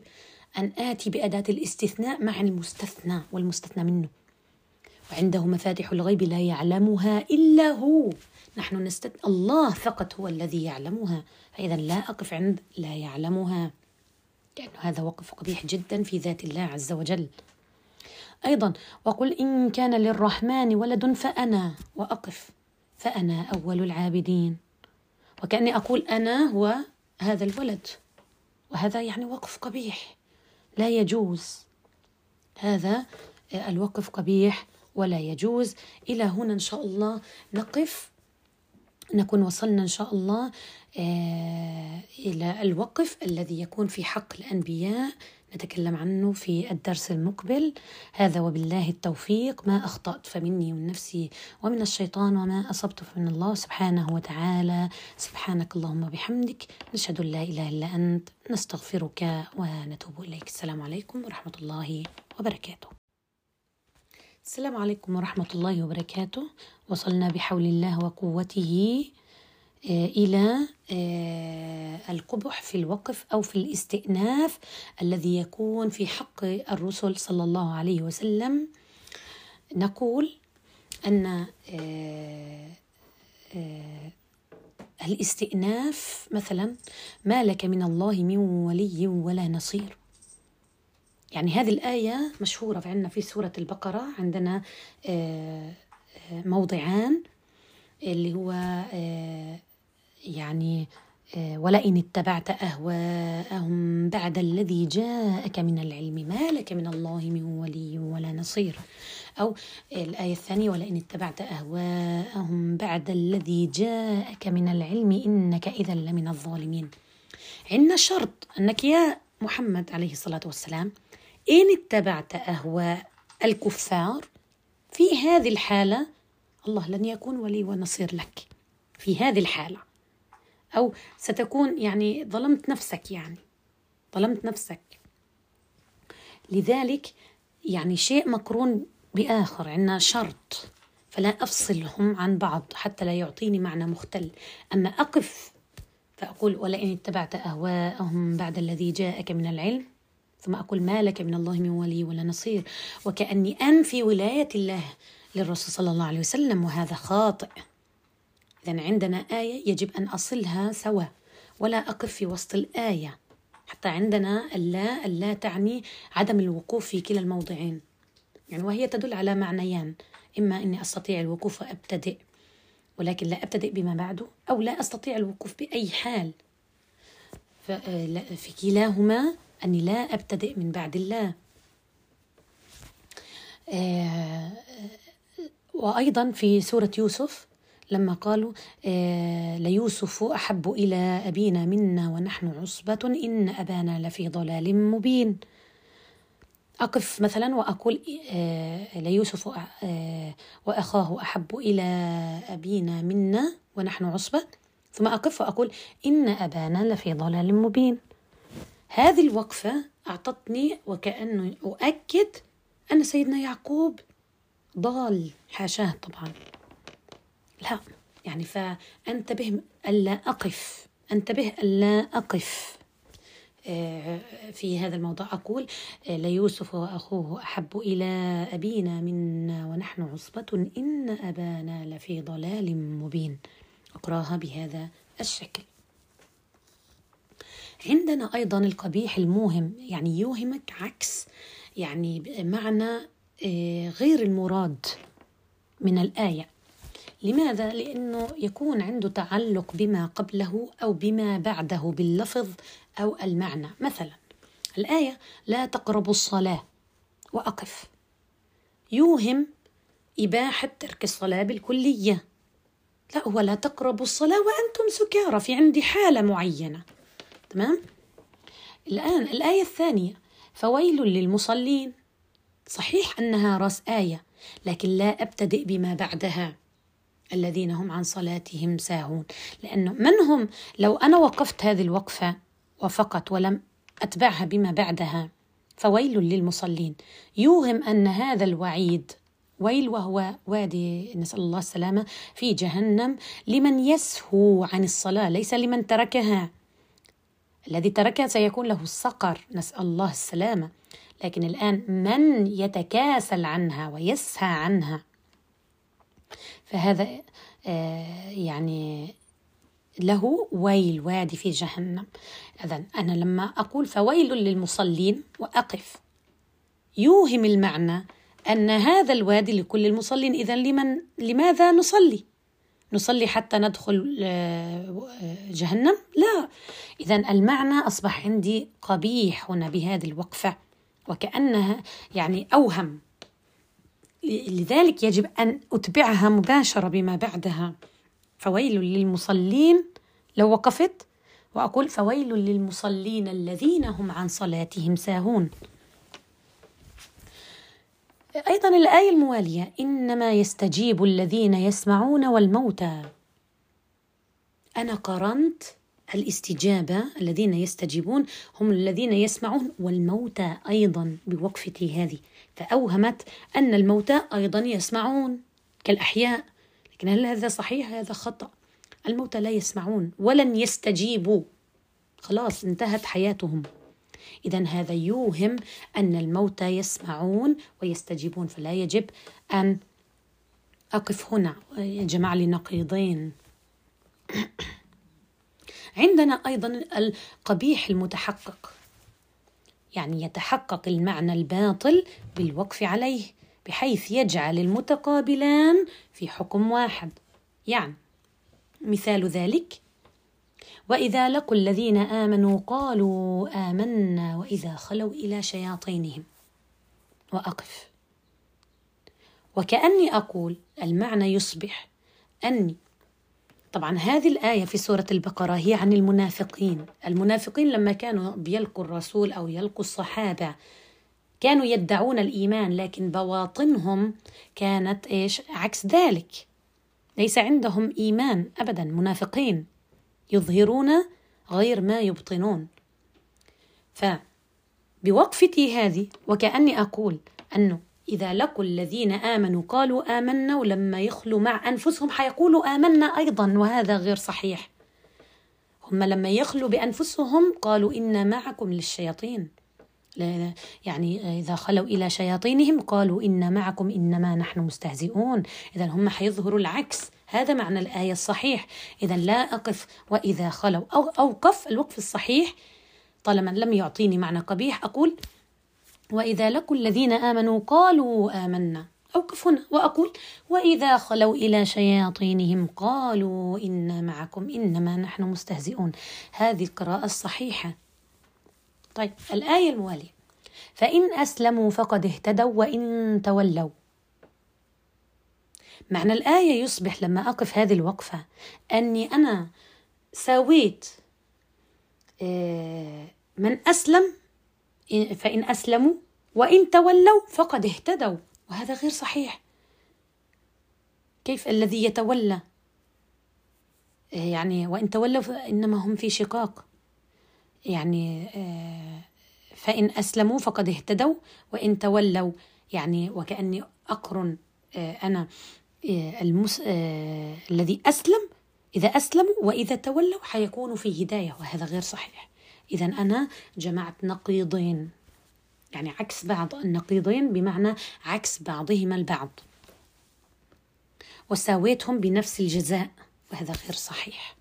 أن آتي بأداة الاستثناء مع المستثنى والمستثنى منه. وعنده مفاتح الغيب لا يعلمها إلا هو. نحن نستثنى الله فقط هو الذي يعلمها. فإذا لا أقف عند لا يعلمها. لأن هذا وقف قبيح جدا في ذات الله عز وجل. أيضا وقل إن كان للرحمن ولد فأنا وأقف. فأنا أول العابدين. وكأني أقول أنا هو هذا الولد. وهذا يعني وقف قبيح. لا يجوز. هذا الوقف قبيح ولا يجوز. إلى هنا إن شاء الله نقف. نكون وصلنا إن شاء الله آه، إلى الوقف الذي يكون في حق الأنبياء. نتكلم عنه في الدرس المقبل. هذا وبالله التوفيق. ما أخطأت فمني ومن نفسي ومن الشيطان وما أصبت فمن الله سبحانه وتعالى. سبحانك اللهم وبحمدك. نشهد أن لا إله إلا أنت. نستغفرك ونتوب إليك. السلام عليكم ورحمة الله وبركاته. السلام عليكم ورحمة الله وبركاته. وصلنا بحول الله وقوته آه، إلى آه، القبح في الوقف أو في الاستئناف الذي يكون في حق الرسل صلى الله عليه وسلم. نقول أن آه، الاستئناف مثلا ما لك من الله من ولي ولا نصير. يعني هذه الآية مشهورة عندنا في سورة البقرة عندنا موضعان اللي هو يعني آه، ولئن اتبعت أهواءهم بعد الذي جاءك من العلم ما لك من الله من ولي ولا نصير. أو الآية الثانية ولئن اتبعت أهواءهم بعد الذي جاءك من العلم إنك اذا لمن الظالمين. عندنا شرط أنك يا محمد عليه الصلاة والسلام إن اتبعت أهواء الكفار في هذه الحالة الله لن يكون ولي ونصير لك في هذه الحالة. أو ستكون يعني ظلمت نفسك يعني. ظلمت نفسك. لذلك يعني شيء مقرون بآخر. عندنا شرط. فلا أفصلهم عن بعض حتى لا يعطيني معنى مختل. أما أقف فأقول ولئن اتبعت أهواءهم بعد الذي جاءك من العلم ثم أقول ما لك من الله من ولي ولا نصير. وكأني أنفي ولاية الله. للرسول صلى الله عليه وسلم وهذا خاطئ. إذا عندنا آية يجب أن أصلها سوا ولا أقف في وسط الآية. حتى عندنا اللا اللا تعني عدم الوقوف في كلا الموضعين. يعني وهي تدل على معنيان. إما أني أستطيع الوقوف وأبتدئ ولكن لا أبتدئ بما بعده أو لا أستطيع الوقوف بأي حال. في كلاهما أني لا أبتدئ من بعد الله. آه، وأيضا في سورة يوسف لما قالوا آه ليوسف أحب إلى أبينا منا ونحن عصبة إن أبانا لفي ضلال مبين. أقف مثلا وأقول آه ليوسف آه وأخاه أحب إلى أبينا منا ونحن عصبة. ثم أقف وأقول إن أبانا لفي ضلال مبين. هذه الوقفة أعطتني وكأنه أؤكد أن سيدنا يعقوب ضال حاشاه طبعا. لا يعني فأنتبه ألا أقف أنتبه ألا أقف. آه، في هذا الموضوع أقول آه، ليوسف وأخوه أحب إلى أبينا منا ونحن عصبة إن أبانا لفي ضلال مبين. أقرأها بهذا الشكل. عندنا أيضا القبيح الموهم يعني يوهمك عكس يعني معنى غير المراد من الآية. لماذا؟ لأنه يكون عنده تعلق بما قبله أو بما بعده باللفظ أو المعنى. مثلا الآية لا تقربوا الصلاة وأقف. يوهم إباحة ترك الصلاة بالكلية. لا هو لا تقربوا الصلاة وأنتم سكارى في عندي حالة معينة. تمام؟ الآن الآية الثانية فويل للمصلين. صحيح أنها رأس آية لكن لا أبتدئ بما بعدها. الذين هم عن صلاتهم ساهون. لأنه من هم لو أنا وقفت هذه الوقفة وفقط ولم أتبعها بما بعدها فويل للمصلين. يوهم أن هذا الوعيد ويل وهو وادي نسأل الله السلامة في جهنم لمن يسهو عن الصلاة ليس لمن تركها. الذي تركها سيكون له الصقر نسأل الله السلامة. لكن الآن من يتكاسل عنها ويسهى عنها؟ فهذا آه، يعني له ويل وادي في جهنم. إذا أنا لما أقول فويل للمصلين وأقف. يوهم المعنى أن هذا الوادي لكل المصلين. إذا لمن لماذا نصلي؟ نصلي حتى ندخل آه، جهنم؟ لا. إذا المعنى أصبح عندي قبيح هنا بهذه الوقفة. وكأنها يعني أوهم. لذلك يجب أن أتبعها مباشرة بما بعدها. فويل للمصلين لو وقفت وأقول فويل للمصلين الذين هم عن صلاتهم ساهون. أيضا الآية الموالية إنما يستجيب الذين يسمعون والموتى. أنا قرنت الاستجابة الذين يستجيبون هم الذين يسمعون والموتى أيضا بوقفتي هذه. فأوهمت أن الموتى أيضا يسمعون كالأحياء. لكن هل هذا صحيح؟ هذا خطأ. الموتى لا يسمعون ولن يستجيبوا. خلاص انتهت حياتهم. إذا هذا يوهم أن الموتى يسمعون ويستجيبون. فلا يجب أن أقف هنا. جمع لي نقيضين عندنا أيضا القبيح المتحقق. يعني يتحقق المعنى الباطل بالوقف عليه بحيث يجعل المتقابلان في حكم واحد. يعني مثال ذلك وإذا لقوا الذين آمنوا قالوا آمنا وإذا خلوا إلى شياطينهم. وأقف. وكأني أقول المعنى يصبح أني طبعا هذه الآية في سورة البقرة هي عن المنافقين. المنافقين لما كانوا بيلقوا الرسول أو يلقوا الصحابة كانوا يدعون الإيمان لكن بواطنهم كانت إيش؟ عكس ذلك. ليس عندهم إيمان أبدا. منافقين يظهرون غير ما يبطنون. فبوقفتي هذه وكأني أقول أنه إذا لقوا الذين آمنوا قالوا آمنا ولما يخلوا مع أنفسهم حيقولوا آمنا أيضا وهذا غير صحيح. هم لما يخلوا بأنفسهم قالوا إنا معكم للشياطين. يعني إذا خلوا إلى شياطينهم قالوا إنا معكم إنما نحن مستهزئون. إذا هم حيظهروا العكس. هذا معنى الآية الصحيح. إذا لا أقف وإذا خلوا أو أوقف الوقف الصحيح طالما لم يعطيني معنى قبيح أقول وإذا لقوا الذين آمنوا قالوا آمنا. أوقف هنا وأقول وإذا خلوا إلى شياطينهم قالوا إنا معكم إنما نحن مستهزئون. هذه القراءة الصحيحة. طيب الآية الموالية. فإن أسلموا فقد اهتدوا وإن تولوا. معنى الآية يصبح لما أقف هذه الوقفة أني أنا ساويت آه، من أسلم فإن أسلموا وإن تولوا فقد اهتدوا. وهذا غير صحيح. كيف الذي يتولى؟ آه، يعني وإن تولوا فإنما هم في شقاق. يعني آه، فإن أسلموا فقد اهتدوا وإن تولوا. يعني وكأني أقرن أنا المس... الذي أسلم إذا أسلموا وإذا تولوا حيكونوا في هداية. وهذا غير صحيح. إذا أنا جمعت نقيضين يعني عكس بعض النقيضين بمعنى عكس بعضهما البعض. وساويتهم بنفس الجزاء وهذا غير صحيح.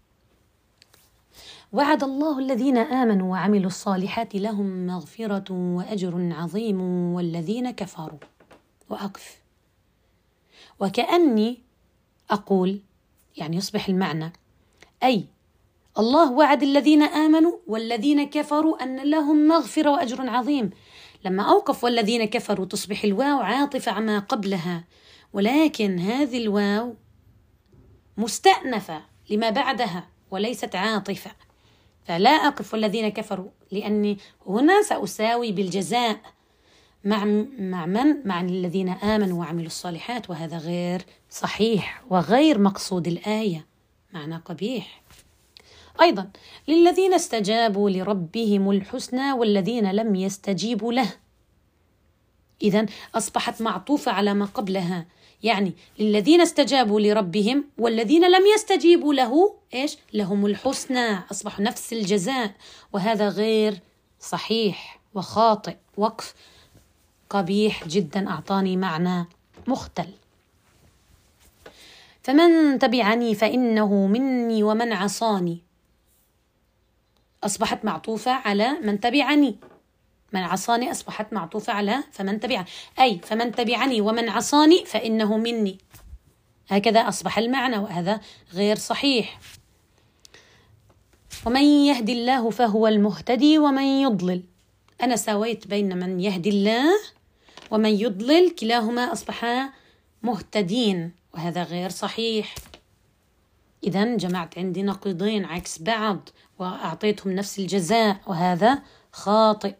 وعد الله الذين آمنوا وعملوا الصالحات لهم مغفرة وأجر عظيم والذين كفروا. وأقف. وكأني أقول يعني يصبح المعنى أي الله وعد الذين آمنوا والذين كفروا أن لهم مغفرة وأجر عظيم. لما أوقف والذين كفروا تصبح الواو عاطفة عما قبلها. ولكن هذه الواو مستأنفة لما بعدها وليست عاطفة. فلا أقف والذين كفروا لأني هنا سأساوي بالجزاء مع مع من؟ مع الذين آمنوا وعملوا الصالحات وهذا غير صحيح وغير مقصود الآية. معنى قبيح. أيضا للذين استجابوا لربهم الحسنى والذين لم يستجيبوا له. إذا أصبحت معطوفة على ما قبلها يعني للذين استجابوا لربهم والذين لم يستجيبوا له إيش؟ لهم الحسنى اصبح نفس الجزاء. وهذا غير صحيح وخاطئ وقف قبيح جدا أعطاني معنى مختل. فمن تبعني فإنه مني ومن عصاني. أصبحت معطوفة على من تبعني. من عصاني أصبحت معطوفة على فمن تبعني. أي فمن تبعني ومن عصاني فإنه مني. هكذا أصبح المعنى وهذا غير صحيح. ومن يهدي الله فهو المهتدي ومن يضلل. أنا ساويت بين من يهدي الله ومن يضلل كلاهما أصبحا مهتدين وهذا غير صحيح. إذا جمعت عندي نقيضين عكس بعض. وأعطيتهم نفس الجزاء وهذا خاطئ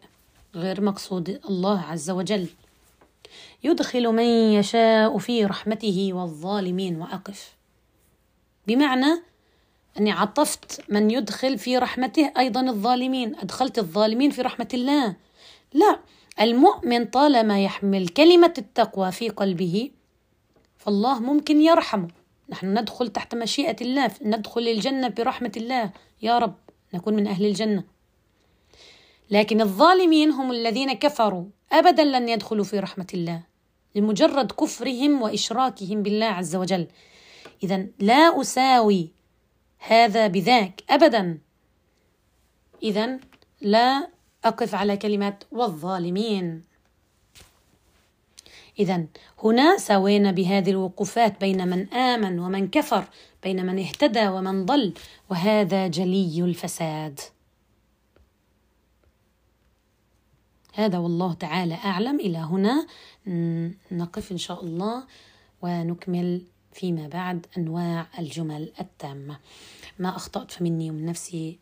غير مقصود الله عز وجل. يدخل من يشاء في رحمته والظالمين وأقف. بمعنى أني عطفت من يدخل في رحمته أيضا الظالمين. أدخلت الظالمين في رحمة الله. لا المؤمن طالما يحمل كلمة التقوى في قلبه فالله ممكن يرحمه. نحن ندخل تحت مشيئة الله ندخل الجنة برحمة الله. يا رب. نكون من أهل الجنة. لكن الظالمين هم الذين كفروا. أبدا لن يدخلوا في رحمة الله. لمجرد كفرهم وإشراكهم بالله عز وجل. إذا لا أساوي هذا بذاك. أبدا. إذا لا أقف على كلمة والظالمين. إذا هنا سوينا بهذه الوقوفات بين من آمن ومن كفر. بين من اهتدى ومن ضل وهذا جلي الفساد. هذا والله تعالى أعلم. إلى هنا نقف إن شاء الله ونكمل فيما بعد أنواع الجمل التامة. ما أخطأت فمني ومن نفسي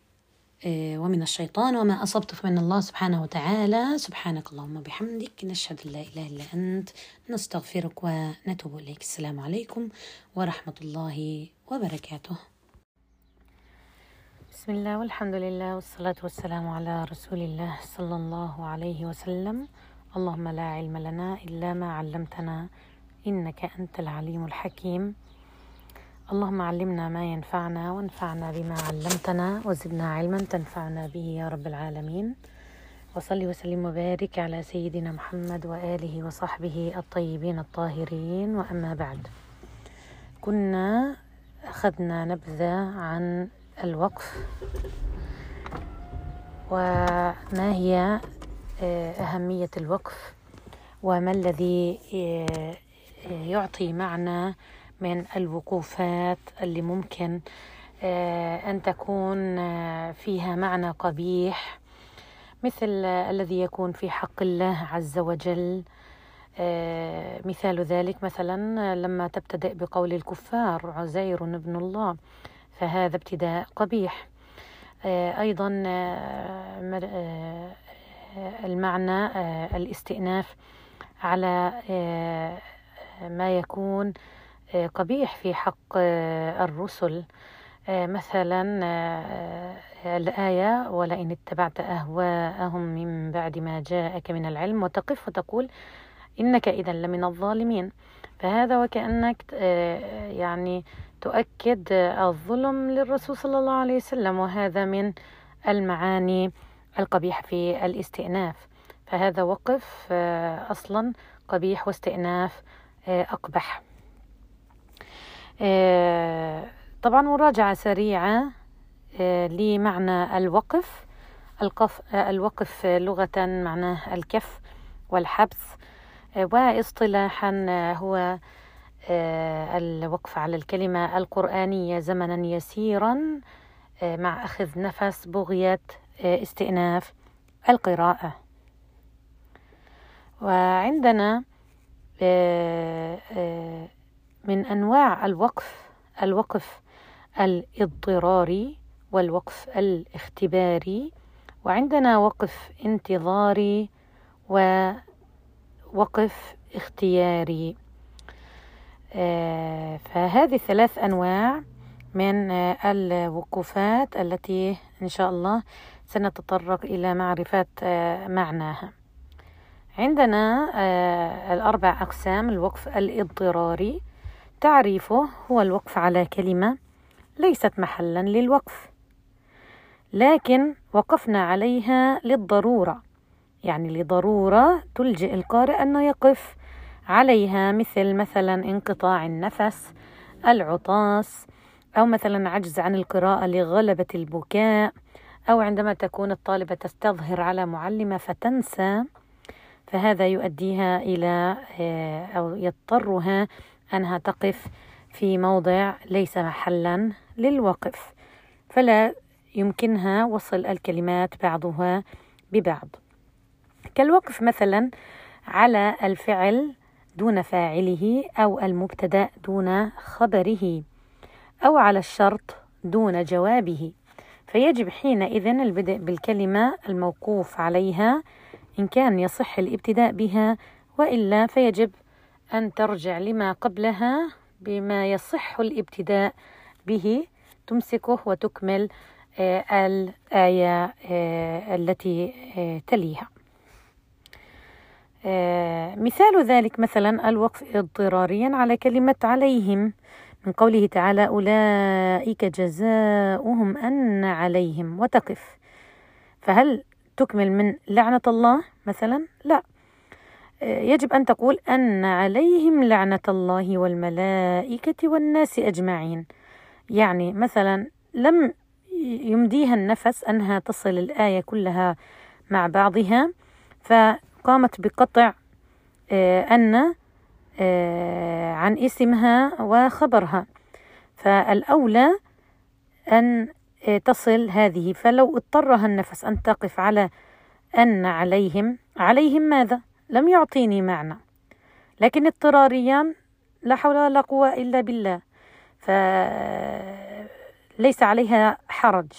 ومن الشيطان وما أصبت فمن الله سبحانه وتعالى. سبحانك اللهم بحمدك نشهد لا إله إلا أنت نستغفرك ونتوب إليك. السلام عليكم ورحمة الله وبركاته. بسم الله والحمد لله والصلاة والسلام على رسول الله صلى الله عليه وسلم. اللهم لا علم لنا إلا ما علمتنا إنك أنت العليم الحكيم. اللهم علمنا ما ينفعنا وانفعنا بما علمتنا وزدنا علما تنفعنا به يا رب العالمين. وصلي وسلم وبارك على سيدنا محمد وآله وصحبه الطيبين الطاهرين. وأما بعد كنا أخذنا نبذة عن الوقف وما هي آه، أهمية الوقف وما الذي آه، يعطي معنى من الوقوفات اللي ممكن آه، أن تكون فيها معنى قبيح مثل الذي يكون في حق الله عز وجل. مثال ذلك مثلا لما تبتدئ بقول الكفار عزير ابن الله فهذا ابتداء قبيح. أيضا المعنى الاستئناف على ما يكون قبيح في حق الرسل. مثلا الآية ولئن اتبعت أهواءهم من بعد ما جاءك من العلم وتقف وتقول إنك إذا لمن الظالمين فهذا وكأنك يعني تؤكد الظلم للرسول صلى الله عليه وسلم وهذا من المعاني القبيحة في الاستئناف. فهذا وقف أصلا قبيح واستئناف أقبح. طبعا مراجعة سريعة لمعنى الوقف. القف الوقف لغة معناه الكف والحبس. واصطلاحا هو الوقف على الكلمة القرآنية زمنا يسيرا مع أخذ نفس بغية استئناف القراءة. وعندنا من أنواع الوقف الوقف الاضطراري والوقف الاختباري. وعندنا وقف انتظاري ووقف اختياري. آه، فهذه ثلاث أنواع من الوقوفات التي إن شاء الله سنتطرق إلى معرفة آه، معناها. عندنا آه، الأربع أقسام الوقف الاضطراري تعريفه هو الوقف على كلمة ليست محلا للوقف. لكن وقفنا عليها للضرورة. يعني لضرورة تلجئ القارئ أنه يقف عليها مثل مثلا انقطاع النفس العطاس أو مثلا عجز عن القراءة لغلبة البكاء أو عندما تكون الطالبة تستظهر على معلمة فتنسى فهذا يؤديها إلى آه، أو يضطرها أنها تقف في موضع ليس محلا للوقف فلا يمكنها وصل الكلمات بعضها ببعض. كالوقف مثلا على الفعل دون فاعله أو المبتدأ دون خبره أو على الشرط دون جوابه. فيجب حينئذ البدء بالكلمة الموقوف عليها إن كان يصح الابتداء بها وإلا فيجب أن ترجع لما قبلها بما يصح الابتداء به. تمسكه وتكمل آه، الآية آه، التي آه، تليها. مثال ذلك مثلا الوقف اضطراريا على كلمة عليهم. من قوله تعالى أولئك جزاؤهم أن عليهم. وتقف. فهل تكمل من لعنة الله مثلا؟ لا. يجب أن تقول أن عليهم لعنة الله والملائكة والناس أجمعين. يعني مثلا لم يمديها النفس أنها تصل الآية كلها مع بعضها فقامت بقطع آه، أن آه، عن اسمها وخبرها. فالأولى أن آه، تصل هذه. فلو اضطرها النفس أن تقف على أن عليهم عليهم ماذا؟ لم يعطيني معنى. لكن اضطراريا لا حول ولا قوة إلا بالله. فليس عليها حرج.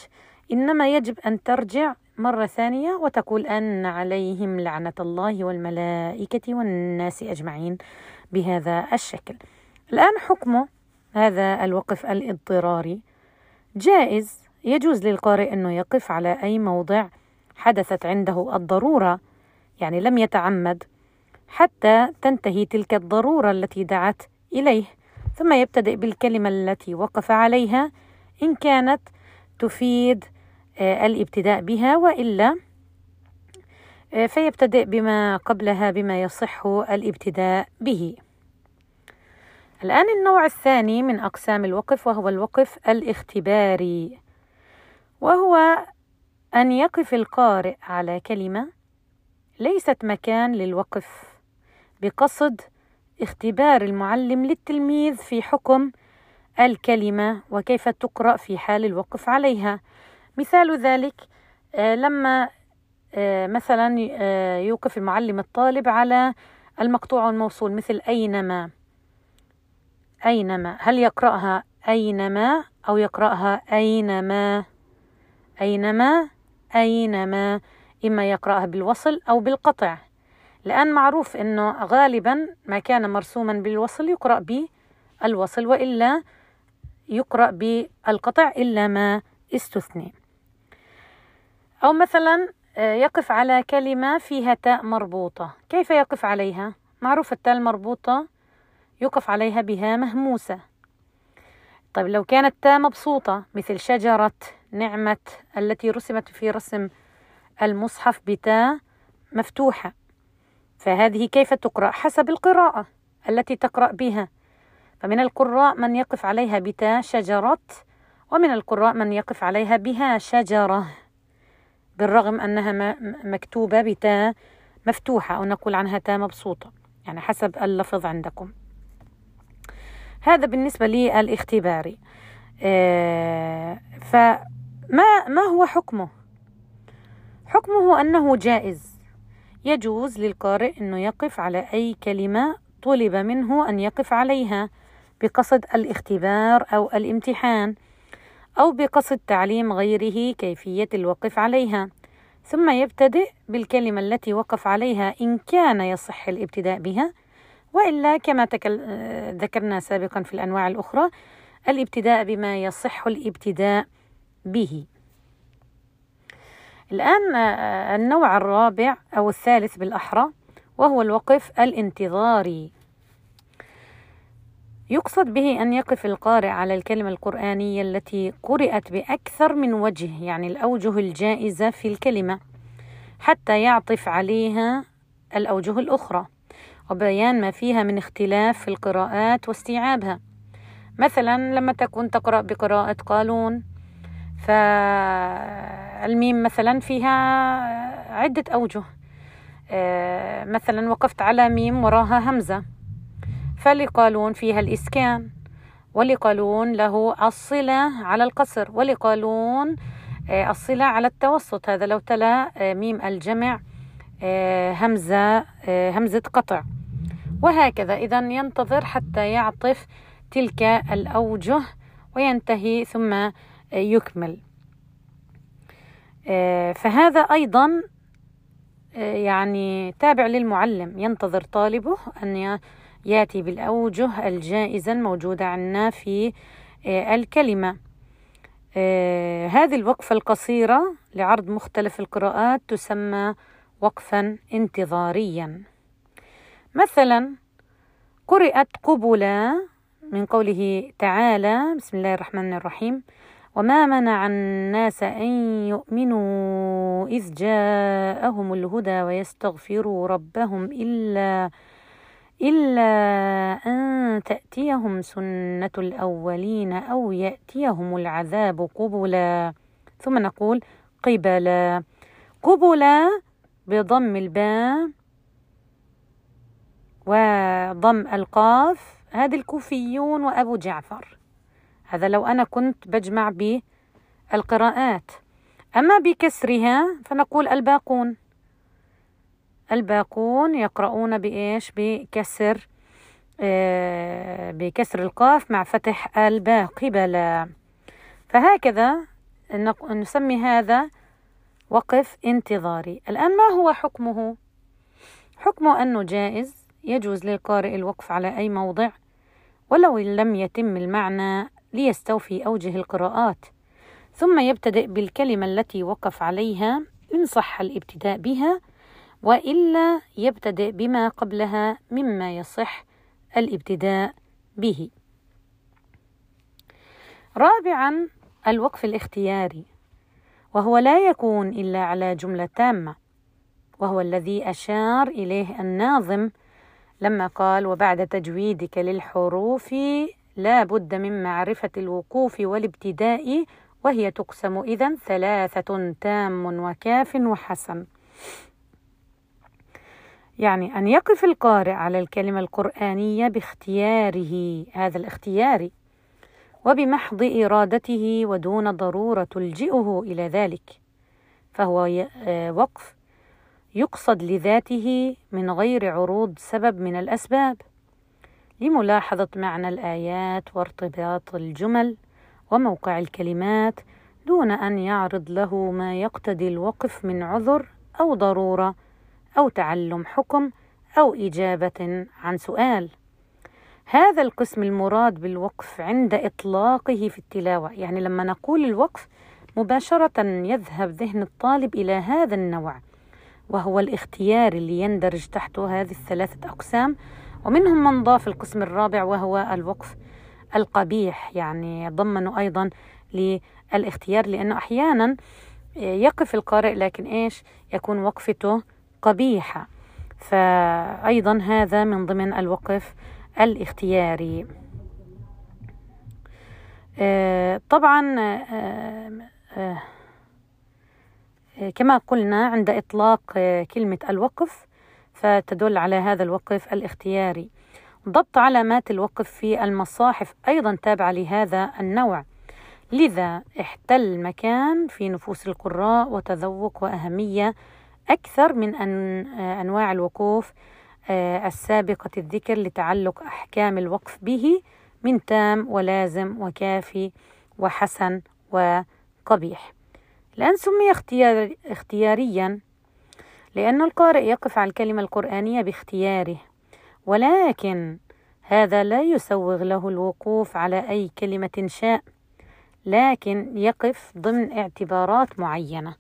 إنما يجب أن ترجع مرة ثانية وتقول أن عليهم لعنة الله والملائكة والناس أجمعين بهذا الشكل. الآن حكمه هذا الوقف الاضطراري. جائز. يجوز للقارئ أنه يقف على أي موضع حدثت عنده الضرورة يعني لم يتعمد حتى تنتهي تلك الضرورة التي دعت إليه. ثم يبتدئ بالكلمة التي وقف عليها إن كانت تفيد آه، الابتداء بها وإلا آه، فيبتدئ بما قبلها بما يصح الابتداء به. الآن النوع الثاني من أقسام الوقف وهو الوقف الاختباري وهو أن يقف القارئ على كلمة ليست مكان للوقف بقصد اختبار المعلم للتلميذ في حكم الكلمة وكيف تقرأ في حال الوقف عليها. مثال ذلك آه، لما آه، مثلا آه، يوقف المعلم الطالب على المقطوع الموصول مثل أينما أينما هل يقرأها أينما أو يقرأها أينما؟ أينما أينما. إما يقرأها بالوصل أو بالقطع لأن معروف أنه غالبا ما كان مرسوما بالوصل يقرأ بالوصل وإلا يقرأ بالقطع إلا ما استثني. أو مثلا آه، يقف على كلمة فيها تاء مربوطة. كيف يقف عليها؟ معروف التاء المربوطة يقف عليها بها مهموسة. طيب لو كانت تاء مبسوطة مثل شجرة نعمة التي رسمت في رسم المصحف بتاء مفتوحة. فهذه كيف تقرأ؟ حسب القراءة التي تقرأ بها. فمن القراء من يقف عليها بتاء شجرة ومن القراء من يقف عليها بها شجرة. بالرغم أنها مكتوبة بتاء مفتوحة أو نقول عنها تاء مبسوطة. يعني حسب اللفظ عندكم. هذا بالنسبة للاختباري آه فما ما هو حكمه؟ حكمه أنه جائز. يجوز للقارئ أنه يقف على أي كلمة طلب منه أن يقف عليها بقصد الاختبار أو الامتحان أو بقصد تعليم غيره كيفية الوقف عليها. ثم يبتدئ بالكلمة التي وقف عليها إن كان يصح الابتداء بها. وإلا كما ذكرنا سابقا في الأنواع الأخرى الابتداء بما يصح الابتداء به. الآن النوع الرابع أو الثالث بالأحرى وهو الوقف الانتظاري. يقصد به أن يقف القارئ على الكلمة القرآنية التي قرأت بأكثر من وجه يعني الأوجه الجائزة في الكلمة حتى يعطف عليها الأوجه الأخرى وبيان ما فيها من اختلاف في القراءات واستيعابها. مثلا لما تكون تقرأ بقراءة قالون فالميم مثلا فيها عدة أوجه. آه، مثلا وقفت على ميم وراها همزة. فلقالون فيها الإسكان ولقالون له الصلة على القصر ولقالون آه، الصلة على التوسط. هذا لو تلا آه، ميم الجمع همزة همزة قطع. وهكذا. إذا ينتظر حتى يعطف تلك الأوجه وينتهي ثم يكمل. آه، فهذا أيضا آه، يعني تابع للمعلم ينتظر طالبه أن يأتي بالأوجه الجائزة الموجودة عندنا في آه، الكلمة. هذه الوقفة القصيرة لعرض مختلف القراءات تسمى وقفا انتظاريا. مثلا قرأت قبلا من قوله تعالى بسم الله الرحمن الرحيم وما منع الناس أن يؤمنوا إذ جاءهم الهدى ويستغفروا ربهم إلا إلا أن تأتيهم سنة الأولين أو يأتيهم العذاب قبلا. ثم نقول قبلا. قبلا بضم الباء وضم القاف. هذه الكوفيون وأبو جعفر. هذا لو أنا كنت بجمع بالقراءات. أما بكسرها فنقول الباقون. الباقون يقرؤون بإيش؟ بكسر آه بكسر القاف مع فتح الباء قبلا فهكذا نسمي هذا وقف انتظاري. الآن ما هو حكمه؟ حكمه أنه جائز يجوز للقارئ الوقف على أي موضع ولو لم يتم المعنى ليستوفي أوجه القراءات. ثم يبتدئ بالكلمة التي وقف عليها إن صح الابتداء بها وإلا يبتدئ بما قبلها مما يصح الابتداء به. رابعا الوقف الاختياري وهو لا يكون إلا على جملة تامة وهو الذي أشار إليه الناظم لما قال وبعد تجويدك للحروف لا بد من معرفة الوقوف والابتداء وهي تقسم إذا ثلاثة تام وكاف وحسن. يعني أن يقف القارئ على الكلمة القرآنية باختياره هذا الاختيار وبمحض إرادته ودون ضرورة تلجئه إلى ذلك. فهو آه، وقف يقصد لذاته من غير عروض سبب من الأسباب. لملاحظة معنى الآيات وارتباط الجمل وموقع الكلمات دون أن يعرض له ما يقتضي الوقف من عذر أو ضرورة أو تعلم حكم أو إجابة عن سؤال. هذا القسم المراد بالوقف عند إطلاقه في التلاوة يعني لما نقول الوقف مباشرة يذهب ذهن الطالب إلى هذا النوع وهو الاختيار اللي يندرج تحته هذه الثلاثة أقسام ومنهم من ضاف القسم الرابع وهو الوقف القبيح يعني ضمنوا أيضا للاختيار لأنه أحيانا يقف القارئ لكن إيش؟ يكون وقفته قبيحة. فأيضا هذا من ضمن الوقف الاختياري. آه، طبعا آه، آه، كما قلنا عند إطلاق كلمة الوقف فتدل على هذا الوقف الاختياري. ضبط علامات الوقف في المصاحف أيضا تابعة لهذا النوع. لذا احتل مكان في نفوس القراء وتذوق وأهمية أكثر من أن أنواع الوقوف آه، السابقة الذكر لتعلق أحكام الوقف به من تام ولازم وكافي وحسن وقبيح. الآن سمي اختيار اختياريا لأن القارئ يقف على الكلمة القرآنية باختياره. ولكن هذا لا يسوغ له الوقوف على أي كلمة شاء لكن يقف ضمن اعتبارات معينة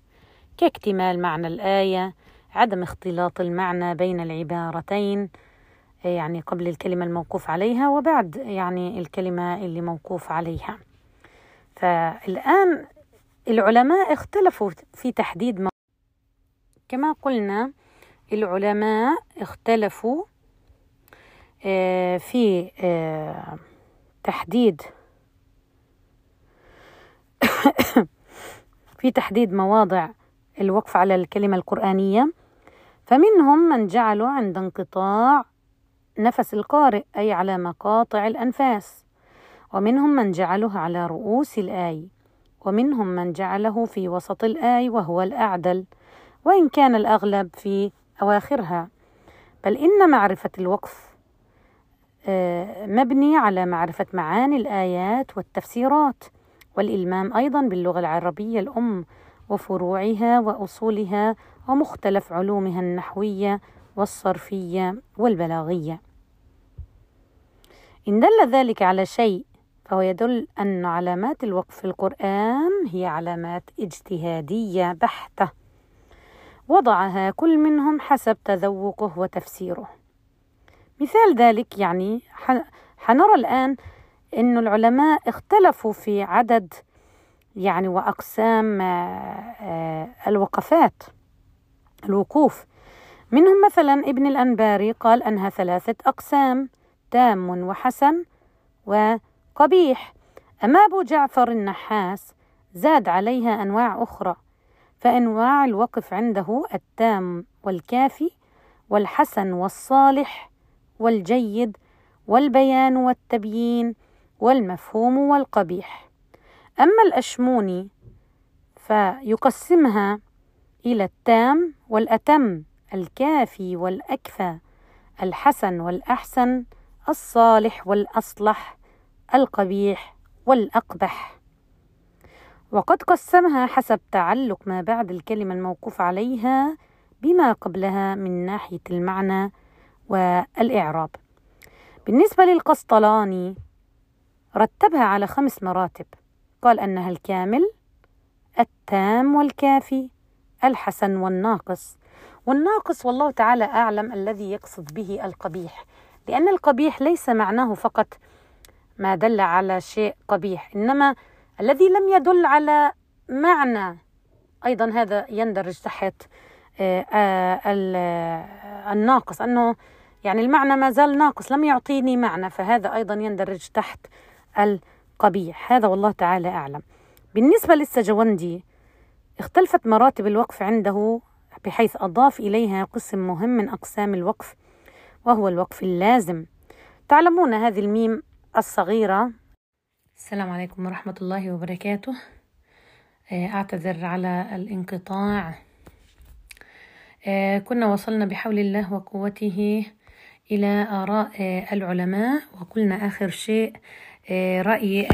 كاكتمال معنى الآية عدم اختلاط المعنى بين العبارتين يعني قبل الكلمة الموقوف عليها وبعد يعني الكلمة اللي موقوف عليها. فالآن العلماء اختلفوا في تحديد كما قلنا العلماء اختلفوا آه، في آه، تحديد في تحديد مواضع الوقف على الكلمة القرآنية. فمنهم من جعلوا عند انقطاع نفس القارئ أي على مقاطع الأنفاس. ومنهم من جعله على رؤوس الآي. ومنهم من جعله في وسط الآي وهو الأعدل. وإن كان الأغلب في أواخرها. بل إن معرفة الوقف آه، مبني على معرفة معاني الآيات والتفسيرات والإلمام أيضا باللغة العربية الأم وفروعها وأصولها ومختلف علومها النحوية والصرفية والبلاغية. إن دل ذلك على شيء فهو يدل أن علامات الوقف في القرآن هي علامات اجتهادية بحتة. وضعها كل منهم حسب تذوقه وتفسيره. مثال ذلك يعني حنرى الآن أن العلماء اختلفوا في عدد يعني وأقسام آه، آه، الوقفات الوقوف. منهم مثلا ابن الأنباري قال أنها ثلاثة أقسام تام وحسن وقبيح. أما أبو جعفر النحاس زاد عليها أنواع أخرى. فأنواع الوقف عنده التام والكافي والحسن والصالح والجيد والبيان والتبيين والمفهوم والقبيح. أما الأشموني فيقسمها إلى التام والأتم الكافي والأكفى الحسن والأحسن الصالح والأصلح القبيح والأقبح. وقد قسمها حسب تعلق ما بعد الكلمة الموقوف عليها بما قبلها من ناحية المعنى والإعراب. بالنسبة للقسطلاني رتبها على خمس مراتب. قال أنها الكامل التام والكافي الحسن والناقص. والناقص والله تعالى أعلم الذي يقصد به القبيح لأن القبيح ليس معناه فقط ما دل على شيء قبيح إنما الذي لم يدل على معنى. أيضا هذا يندرج تحت آه، آه، آه، الناقص أنه يعني المعنى ما زال ناقص لم يعطيني معنى فهذا أيضا يندرج تحت القبيح. هذا والله تعالى أعلم. بالنسبة للسجوندي اختلفت مراتب الوقف عنده بحيث أضاف إليها قسم مهم من أقسام الوقف وهو الوقف اللازم. تعلمون هذه الميم الصغيرة السلام عليكم ورحمة الله وبركاته. آه، أعتذر على الانقطاع. آه، كنا وصلنا بحول الله وقوته إلى آراء العلماء وقلنا آخر شيء رأي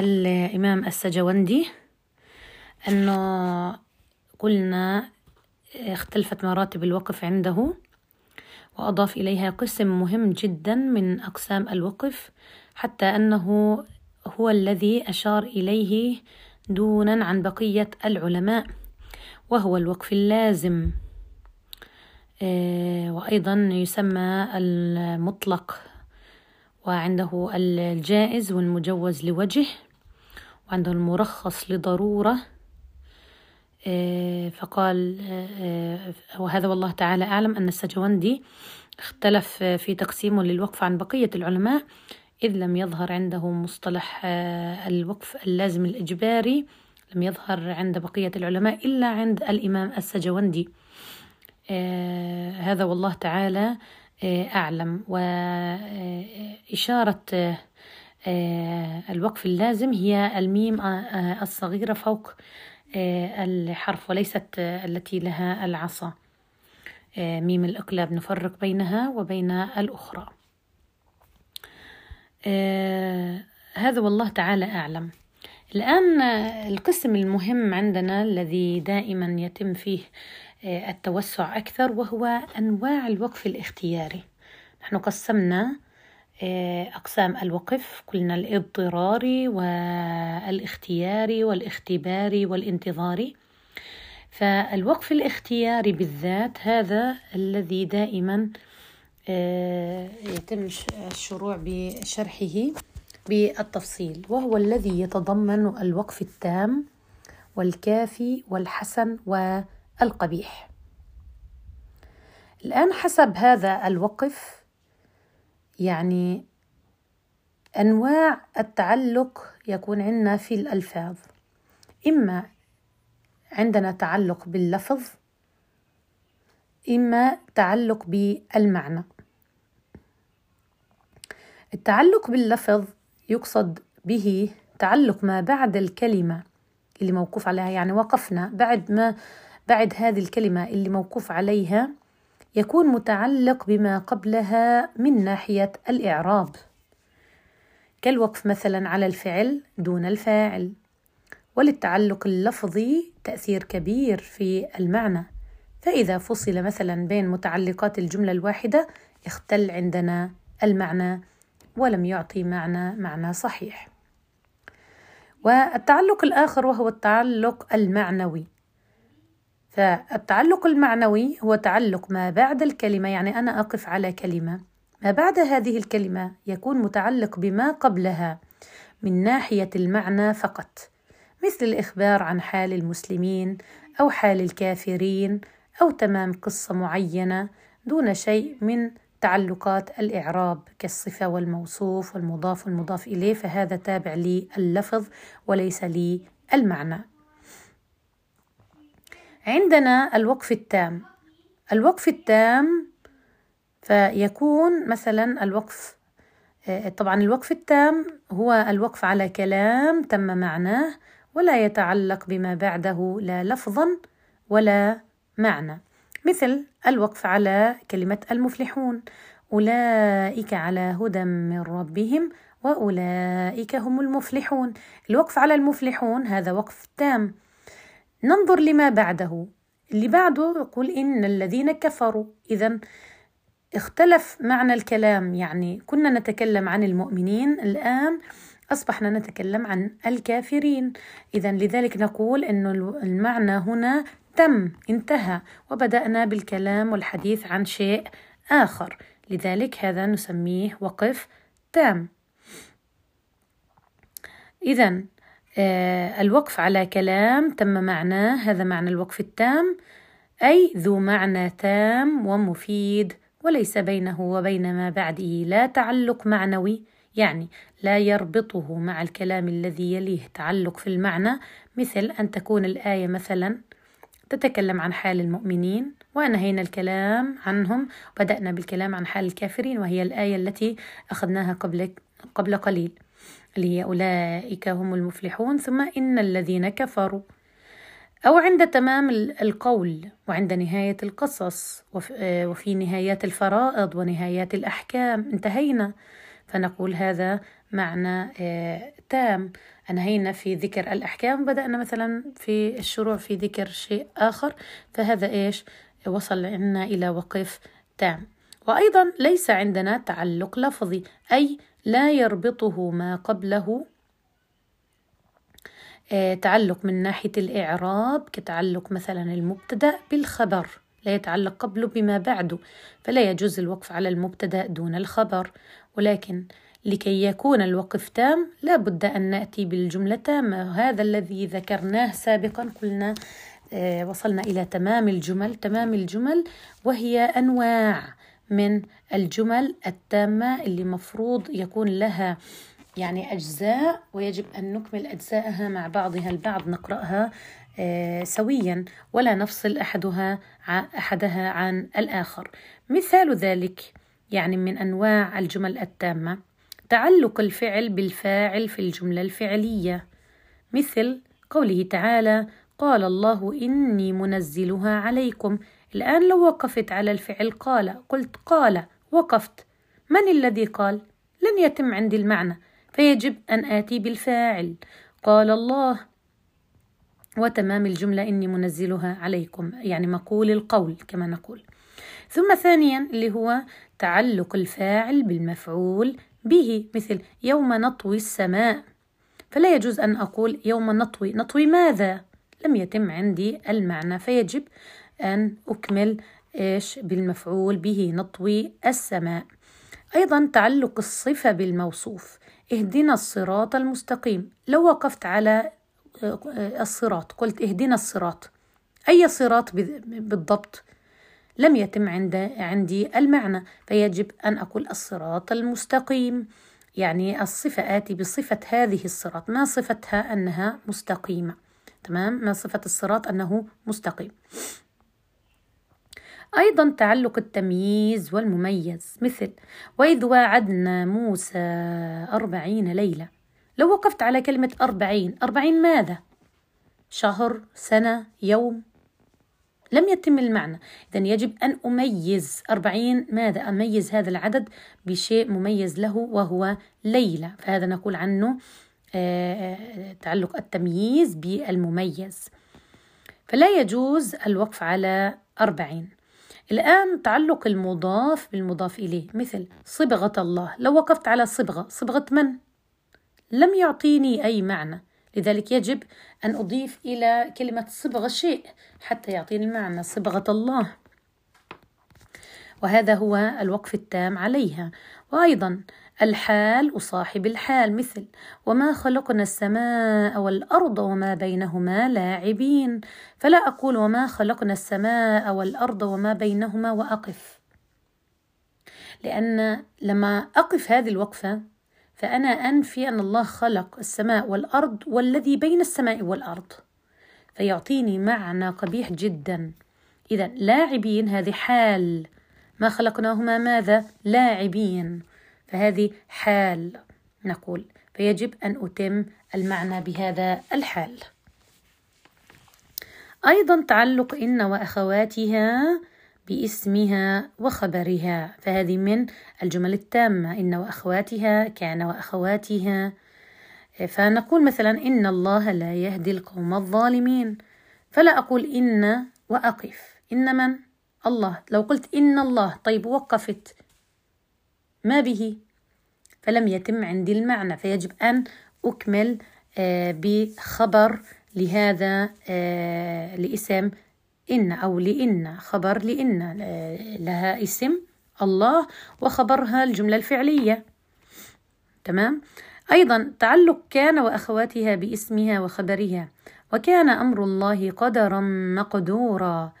الإمام السجوندي أنه قلنا اختلفت مراتب الوقف عنده وأضاف إليها قسم مهم جدا من أقسام الوقف حتى أنه هو الذي أشار إليه دونا عن بقية العلماء وهو الوقف اللازم. آه، وأيضا يسمى المطلق وعنده الجائز والمجوز لوجه وعنده المرخص لضرورة. آه، فقال آه، وهذا والله تعالى أعلم أن السجوندي اختلف في تقسيمه للوقف عن بقية العلماء. إذ لم يظهر عنده مصطلح آه، الوقف اللازم الإجباري لم يظهر عند بقية العلماء إلا عند الإمام السجوندي. هذا والله تعالى أعلم. وإشارة الوقف اللازم هي الميم الصغيرة فوق آه، الحرف وليست التي لها العصا. آه، ميم الإقلاب نفرق بينها وبين الأخرى. آه، هذا والله تعالى أعلم. الآن القسم المهم عندنا الذي دائما يتم فيه التوسع أكثر وهو أنواع الوقف الاختياري. نحن قسمنا آه، أقسام الوقف قلنا الاضطراري والاختياري والاختباري والانتظاري. فالوقف الاختياري بالذات هذا الذي دائما آه، يتم الشروع بشرحه بالتفصيل وهو الذي يتضمن الوقف التام والكافي والحسن والقبيح. الآن حسب هذا الوقف يعني أنواع التعلق يكون عندنا في الألفاظ. إما عندنا تعلق باللفظ إما تعلق بالمعنى. التعلق باللفظ يقصد به تعلق ما بعد الكلمة اللي موقوف عليها يعني وقفنا بعد ما بعد هذه الكلمة اللي موقوف عليها يكون متعلق بما قبلها من ناحية الإعراب. كالوقف مثلا على الفعل دون الفاعل. وللتعلق اللفظي تأثير كبير في المعنى. فإذا فصل مثلا بين متعلقات الجملة الواحدة اختل عندنا المعنى ولم يعطي معنى معنى صحيح. والتعلق الآخر وهو التعلق المعنوي. فالتعلق المعنوي هو تعلق ما بعد الكلمة يعني أنا أقف على كلمة. ما بعد هذه الكلمة يكون متعلق بما قبلها من ناحية المعنى فقط مثل الإخبار عن حال المسلمين أو حال الكافرين أو تمام قصة معينة دون شيء من تعلقات الإعراب كالصفة والموصوف والمضاف والمضاف إليه فهذا تابع لللفظ وليس للمعنى. عندنا الوقف التام. الوقف التام فيكون مثلا الوقف آه، طبعا الوقف التام هو الوقف على كلام تم معناه ولا يتعلق بما بعده لا لفظا ولا معنى. مثل الوقف على كلمة المفلحون. أولئك على هدى من ربهم وأولئك هم المفلحون. الوقف على المفلحون هذا وقف تام. ننظر لما بعده. اللي بعده يقول إن الذين كفروا. إذا اختلف معنى الكلام. يعني كنا نتكلم عن المؤمنين الآن أصبحنا نتكلم عن الكافرين. إذا لذلك نقول أن المعنى هنا تم انتهى وبدأنا بالكلام والحديث عن شيء آخر. لذلك هذا نسميه وقف تام. إذا آه، الوقف على كلام تم معناه هذا معنى الوقف التام أي ذو معنى تام ومفيد وليس بينه وبين ما بعده لا تعلق معنوي يعني لا يربطه مع الكلام الذي يليه تعلق في المعنى مثل أن تكون الآية مثلا تتكلم عن حال المؤمنين وأنهينا الكلام عنهم بدأنا بالكلام عن حال الكافرين وهي الآية التي أخذناها قبل قبل قليل. اللي هي أولئك هم المفلحون ثم إن الذين كفروا. أو عند تمام القول وعند نهاية القصص آه، وفي نهايات الفرائض ونهايات الأحكام. انتهينا. فنقول هذا معنى آه، تام. أنهينا في ذكر الأحكام بدأنا مثلا في الشروع في ذكر شيء آخر فهذا إيش؟ وصل عنا إلى وقف تام. وأيضا ليس عندنا تعلق لفظي أي لا يربطه ما قبله آه، تعلق من ناحية الإعراب كتعلق مثلا المبتدأ بالخبر لا يتعلق قبله بما بعده فلا يجوز الوقف على المبتدأ دون الخبر. ولكن لكي يكون الوقف تام لا بد أن نأتي بالجملة تامة. هذا الذي ذكرناه سابقا قلنا آه، وصلنا إلى تمام الجمل. تمام الجمل وهي أنواع من الجمل التامة اللي مفروض يكون لها يعني أجزاء ويجب أن نكمل أجزاءها مع بعضها البعض نقرأها آه، سويا ولا نفصل أحدها أحدها عن الآخر. مثال ذلك يعني من أنواع الجمل التامة. تعلق الفعل بالفاعل في الجملة الفعلية. مثل قوله تعالى قال الله إني منزلها عليكم. الآن لو وقفت على الفعل قال قلت قال وقفت. من الذي قال؟ لن يتم عندي المعنى. فيجب أن آتي بالفاعل. قال الله. وتمام الجملة إني منزلها عليكم. يعني مقول القول كما نقول. ثم ثانيا اللي هو تعلق الفاعل بالمفعول به مثل يوم نطوي السماء. فلا يجوز أن أقول يوم نطوي. نطوي ماذا؟ لم يتم عندي المعنى فيجب أن أكمل إيش؟ بالمفعول به نطوي السماء. أيضا تعلق الصفة بالموصوف. اهدنا الصراط المستقيم. لو وقفت على آه، الصراط قلت اهدنا الصراط. أي صراط بالضبط؟ لم يتم عند عندي المعنى فيجب أن أقول الصراط المستقيم. يعني الصفة آتي بصفة هذه الصراط. ما صفتها أنها مستقيمة؟ تمام؟ ما صفة الصراط أنه مستقيم؟ أيضا تعلق التمييز والمميز. مثل وإذ واعدنا موسى أربعين ليلة. لو وقفت على كلمة أربعين أربعين ماذا؟ شهر سنة يوم؟ لم يتم المعنى. إذا يجب أن أميز. أربعين ماذا؟ أميز هذا العدد بشيء مميز له وهو ليلة. فهذا نقول عنه آه، تعلق التمييز بالمميز. فلا يجوز الوقف على أربعين. الآن تعلق المضاف بالمضاف إليه. مثل صبغة الله. لو وقفت على صبغة صبغة من؟ لم يعطيني أي معنى. لذلك يجب أن أضيف إلى كلمة صبغة شيء حتى يعطيني المعنى صبغة الله. وهذا هو الوقف التام عليها. وأيضا الحال وصاحب الحال مثل وما خلقنا السماء والأرض وما بينهما لاعبين. فلا أقول وما خلقنا السماء والأرض وما بينهما وأقف. لأن لما أقف هذه الوقفة فأنا أنفي أن الله خلق السماء والأرض والذي بين السماء والأرض فيعطيني معنى قبيح جدا. إذا لاعبين هذه حال. ما خلقناهما ماذا؟ لاعبين. فهذه حال نقول. فيجب أن أتم المعنى بهذا الحال. أيضا تعلق إن وأخواتها باسمها وخبرها. فهذه من الجمل التامة. إن وأخواتها كان وأخواتها. فنقول مثلا إن الله لا يهدي القوم الظالمين. فلا أقول إن وأقف. إن من؟ الله. لو قلت إن الله طيب وقفت. ما به؟ فلم يتم عندي المعنى. فيجب أن أكمل آه، بخبر لهذا آه، لإسم إن أو لإن خبر لإن لها اسم الله وخبرها الجملة الفعلية. تمام؟ أيضا تعلق كان وأخواتها باسمها وخبرها وكان أمر الله قدرا مقدورا.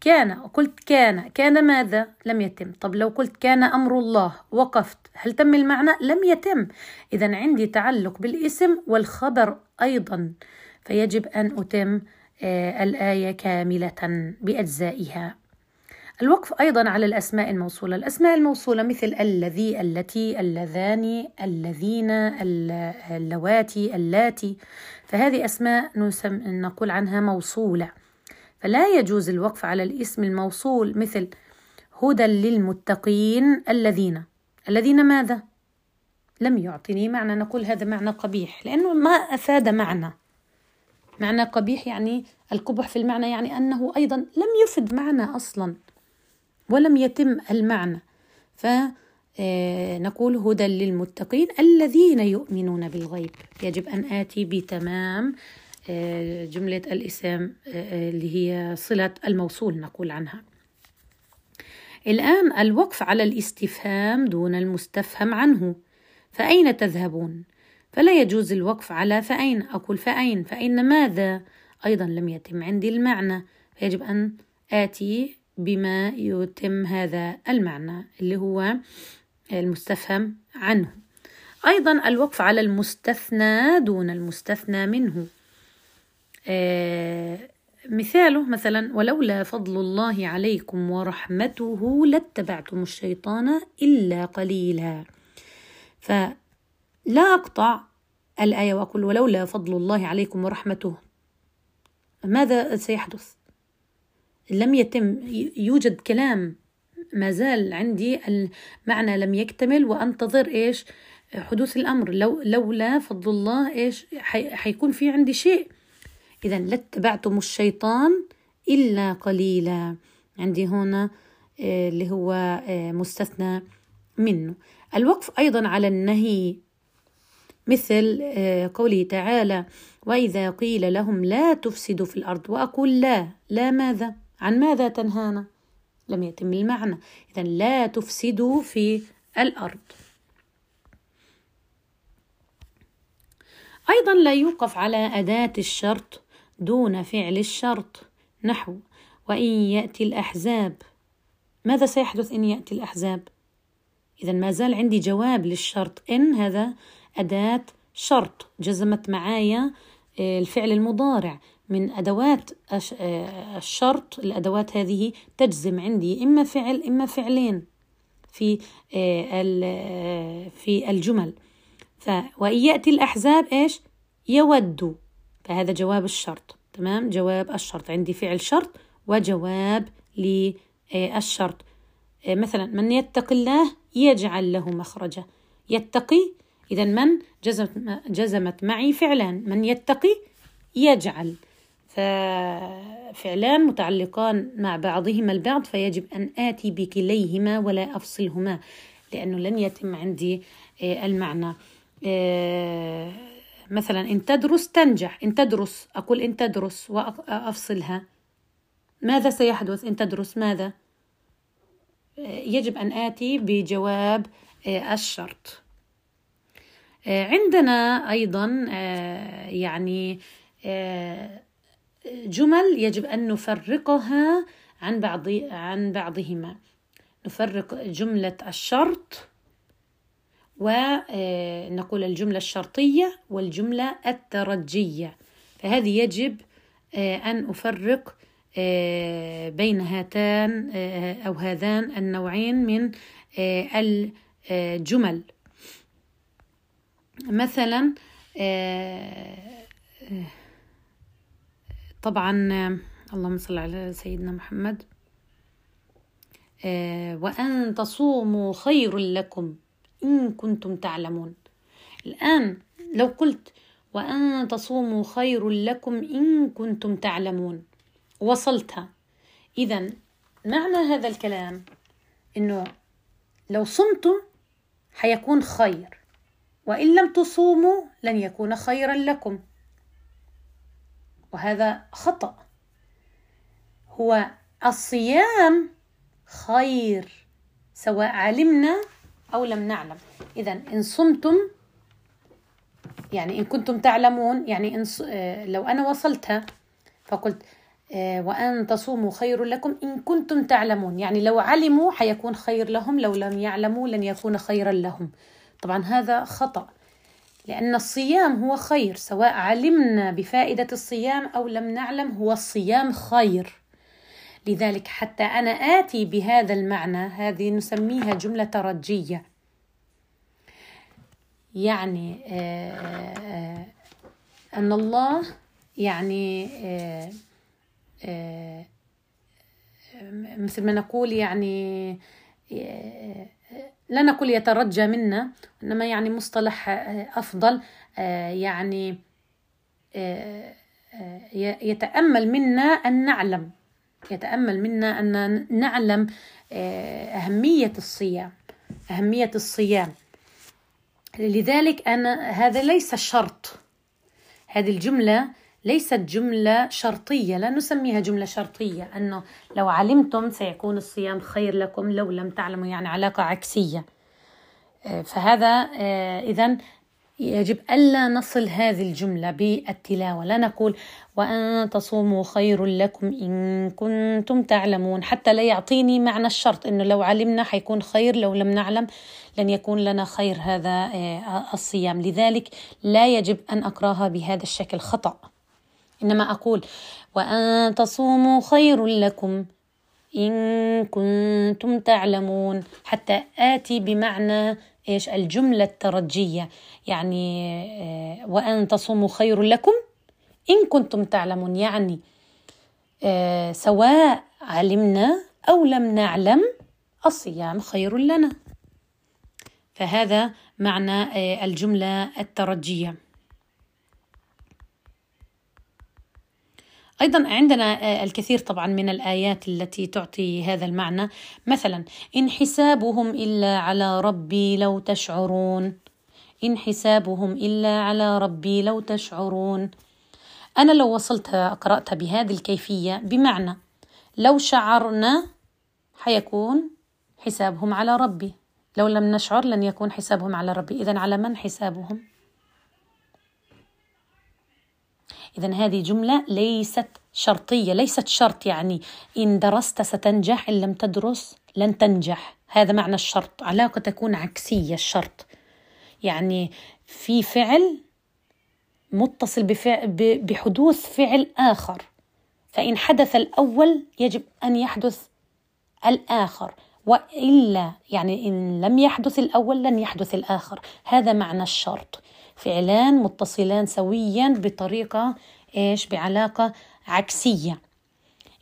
كان قلت كان. كان ماذا؟ لم يتم. طب لو قلت كان أمر الله وقفت. هل تم المعنى؟ لم يتم. إذا عندي تعلق بالاسم والخبر أيضا فيجب أن أتم الآية كاملة بأجزائها. الوقف أيضا على الأسماء الموصولة. الأسماء الموصولة مثل الذي التي اللذان الذين اللواتي اللاتي. فهذه أسماء نقول عنها موصولة. فلا يجوز الوقف على الاسم الموصول مثل هدى للمتقين الذين. الذين ماذا؟ لم يعطني معنى. نقول هذا معنى قبيح لأنه ما أفاد معنى. معنى قبيح يعني القبح في المعنى يعني أنه أيضا لم يفد معنى أصلا ولم يتم المعنى. فنقول آه، هدى للمتقين الذين يؤمنون بالغيب. يجب أن آتي بتمام آه، جملة الإسم آه، اللي هي صلة الموصول نقول عنها. الآن الوقف على الاستفهام دون المستفهم عنه. فأين تذهبون؟ فلا يجوز الوقف على فأين؟ أقول فأين؟ فأين ماذا؟ أيضا لم يتم عندي المعنى فيجب أن آتي بما يتم هذا المعنى اللي هو المستفهم عنه. أيضا الوقف على المستثنى دون المستثنى منه. آه مثاله مثلا ولولا فضل الله عليكم ورحمته لاتبعتم الشيطان إلا قليلا. فلا أقطع الآية وأقول ولولا فضل الله عليكم ورحمته. ماذا سيحدث؟ لم يتم يوجد كلام ما زال عندي المعنى لم يكتمل وأنتظر إيش؟ حدوث الأمر. لو لولا فضل الله إيش؟ حيكون في عندي شيء. اذا لاتبعتم الشيطان إلا قليلا. عندي هنا آه، اللي هو آه، مستثنى منه. الوقف أيضا على النهي. مثل آه، قوله تعالى وإذا قيل لهم لا تفسدوا في الأرض وأقول لا. لا ماذا؟ عن ماذا تنهانا؟ لم يتم المعنى. اذا لا تفسدوا في الأرض. أيضا لا يوقف على أداة الشرط دون فعل الشرط. نحو وإن يأتي الأحزاب. ماذا سيحدث إن يأتي الأحزاب؟ اذا ما زال عندي جواب للشرط. إن هذا أداة شرط جزمت معايا آه، الفعل المضارع. من أدوات آه، الشرط الأدوات هذه تجزم عندي إما فعل إما فعلين في آه، في الجمل. ف وإن يأتي الأحزاب إيش؟ يود فهذا جواب الشرط تمام؟ جواب الشرط. عندي فعل شرط وجواب للشرط مثلا من يتق الله يجعل له مخرجا يتقي إذا من جزمت, جزمت معي فعلان من يتقي يجعل. ففعلان متعلقان مع بعضهما البعض فيجب أن آتي بكليهما ولا أفصلهما لأنه لن يتم عندي آه، المعنى. آه، مثلا إن تدرس تنجح إن تدرس أقول إن تدرس وأفصلها. ماذا سيحدث؟ إن تدرس ماذا؟ آه، يجب أن آتي بجواب الشرط. عندنا أيضا يعني جمل يجب أن نفرقها عن بعض عن بعضهما. نفرق جملة الشرط ونقول الجملة الشرطية والجملة الترجية. فهذه يجب آه، أفرق آه، بين هاتان آه، أو هذان النوعين من الجمل. مثلا طبعا اللهم صل على سيدنا محمد آه، وأن تصوموا خير لكم إن كنتم تعلمون. الآن لو قلت وأن تصوموا خير لكم إن كنتم تعلمون وصلتها إذا معنى هذا الكلام إنه لو صمتم حيكون خير. وإن لم تصوموا لن يكون خيرا لكم. وهذا خطأ. هو الصيام خير سواء علمنا أو لم نعلم. إذا إن صمتم يعني إن كنتم تعلمون يعني إن آه، لو أنا وصلتها فقلت آه، وأن تصوموا خير لكم إن كنتم تعلمون. يعني لو علموا حيكون خير لهم لو لم يعلموا لن يكون خيرا لهم. طبعا هذا خطأ لأن الصيام هو خير سواء علمنا بفائدة الصيام أو لم نعلم هو الصيام خير. لذلك حتى أنا آتي بهذا المعنى هذه نسميها جملة ترجية يعني آه، أن الله يعني مثل ما نقول يعني لا نقول يترجى منا إنما يعني مصطلح أفضل يعني يتأمل منا أن نعلم يتأمل منا أن نعلم أهمية الصيام أهمية الصيام. لذلك أنا هذا ليس شرط. هذه الجملة ليست جملة شرطية لا نسميها جملة شرطية أنه لو علمتم سيكون الصيام خير لكم لو لم تعلموا يعني علاقة عكسية. آه، فهذا آه، إذا يجب ألا نصل هذه الجملة بالتلاوة. لا نقول وأن تصوموا خير لكم إن كنتم تعلمون. حتى لا يعطيني معنى الشرط إنه لو علمنا حيكون خير لو لم نعلم لن يكون لنا خير هذا آه، الصيام. لذلك لا يجب أن أقراها بهذا الشكل خطأ. إنما أقول وأن تصوموا خير لكم إن كنتم تعلمون. حتى آتي بمعنى إيش؟ الجملة الترجية. يعني آه، وأن تصوموا خير لكم إن كنتم تعلمون. يعني آه، سواء علمنا أو لم نعلم الصيام خير لنا. فهذا معنى آه، الجملة الترجية. أيضا عندنا آه، الكثير طبعا من الآيات التي تعطي هذا المعنى. مثلا إن حسابهم إلا على ربي لو تشعرون. إن حسابهم إلا على ربي لو تشعرون. أنا لو وصلت قرأت بهذه الكيفية بمعنى لو شعرنا حيكون حسابهم على ربي. لو لم نشعر لن يكون حسابهم على ربي. إذا على من حسابهم؟ إذا هذه جملة ليست شرطية ليست شرط يعني إن درست ستنجح إن لم تدرس لن تنجح. هذا معنى الشرط. علاقة تكون عكسية الشرط. يعني في فعل متصل بحدوث فعل آخر. فإن حدث الأول يجب أن يحدث الآخر. وإلا يعني إن لم يحدث الأول لن يحدث الآخر. هذا معنى الشرط. فعلان متصلان سويا بطريقة إيش؟ بعلاقة عكسية.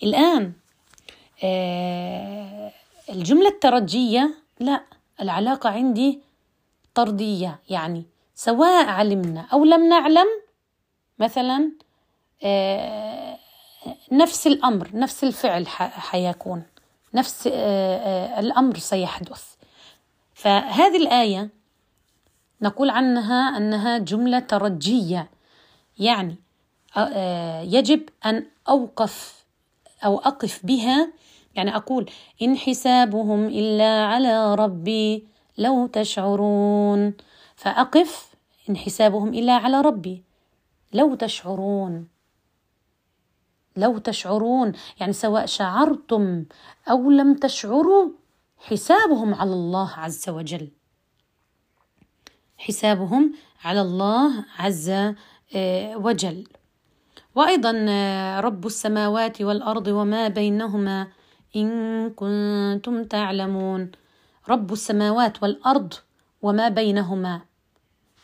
الآن آه الجملة الترجية لا العلاقة عندي طردية يعني سواء علمنا أو لم نعلم مثلا آه نفس الأمر نفس الفعل حيكون نفس آه الأمر سيحدث. فهذه الآية نقول عنها أنها جملة ترجية. يعني يجب أن أوقف أو أقف بها. يعني أقول إن حسابهم إلا على ربي لو تشعرون. فأقف إن حسابهم إلا على ربي لو تشعرون. لو تشعرون. يعني سواء شعرتم أو لم تشعروا حسابهم على الله عز وجل. حسابهم على الله عز آه، وجل. وأيضا آه، رب السماوات والأرض وما بينهما إن كنتم تعلمون. رب السماوات والأرض وما بينهما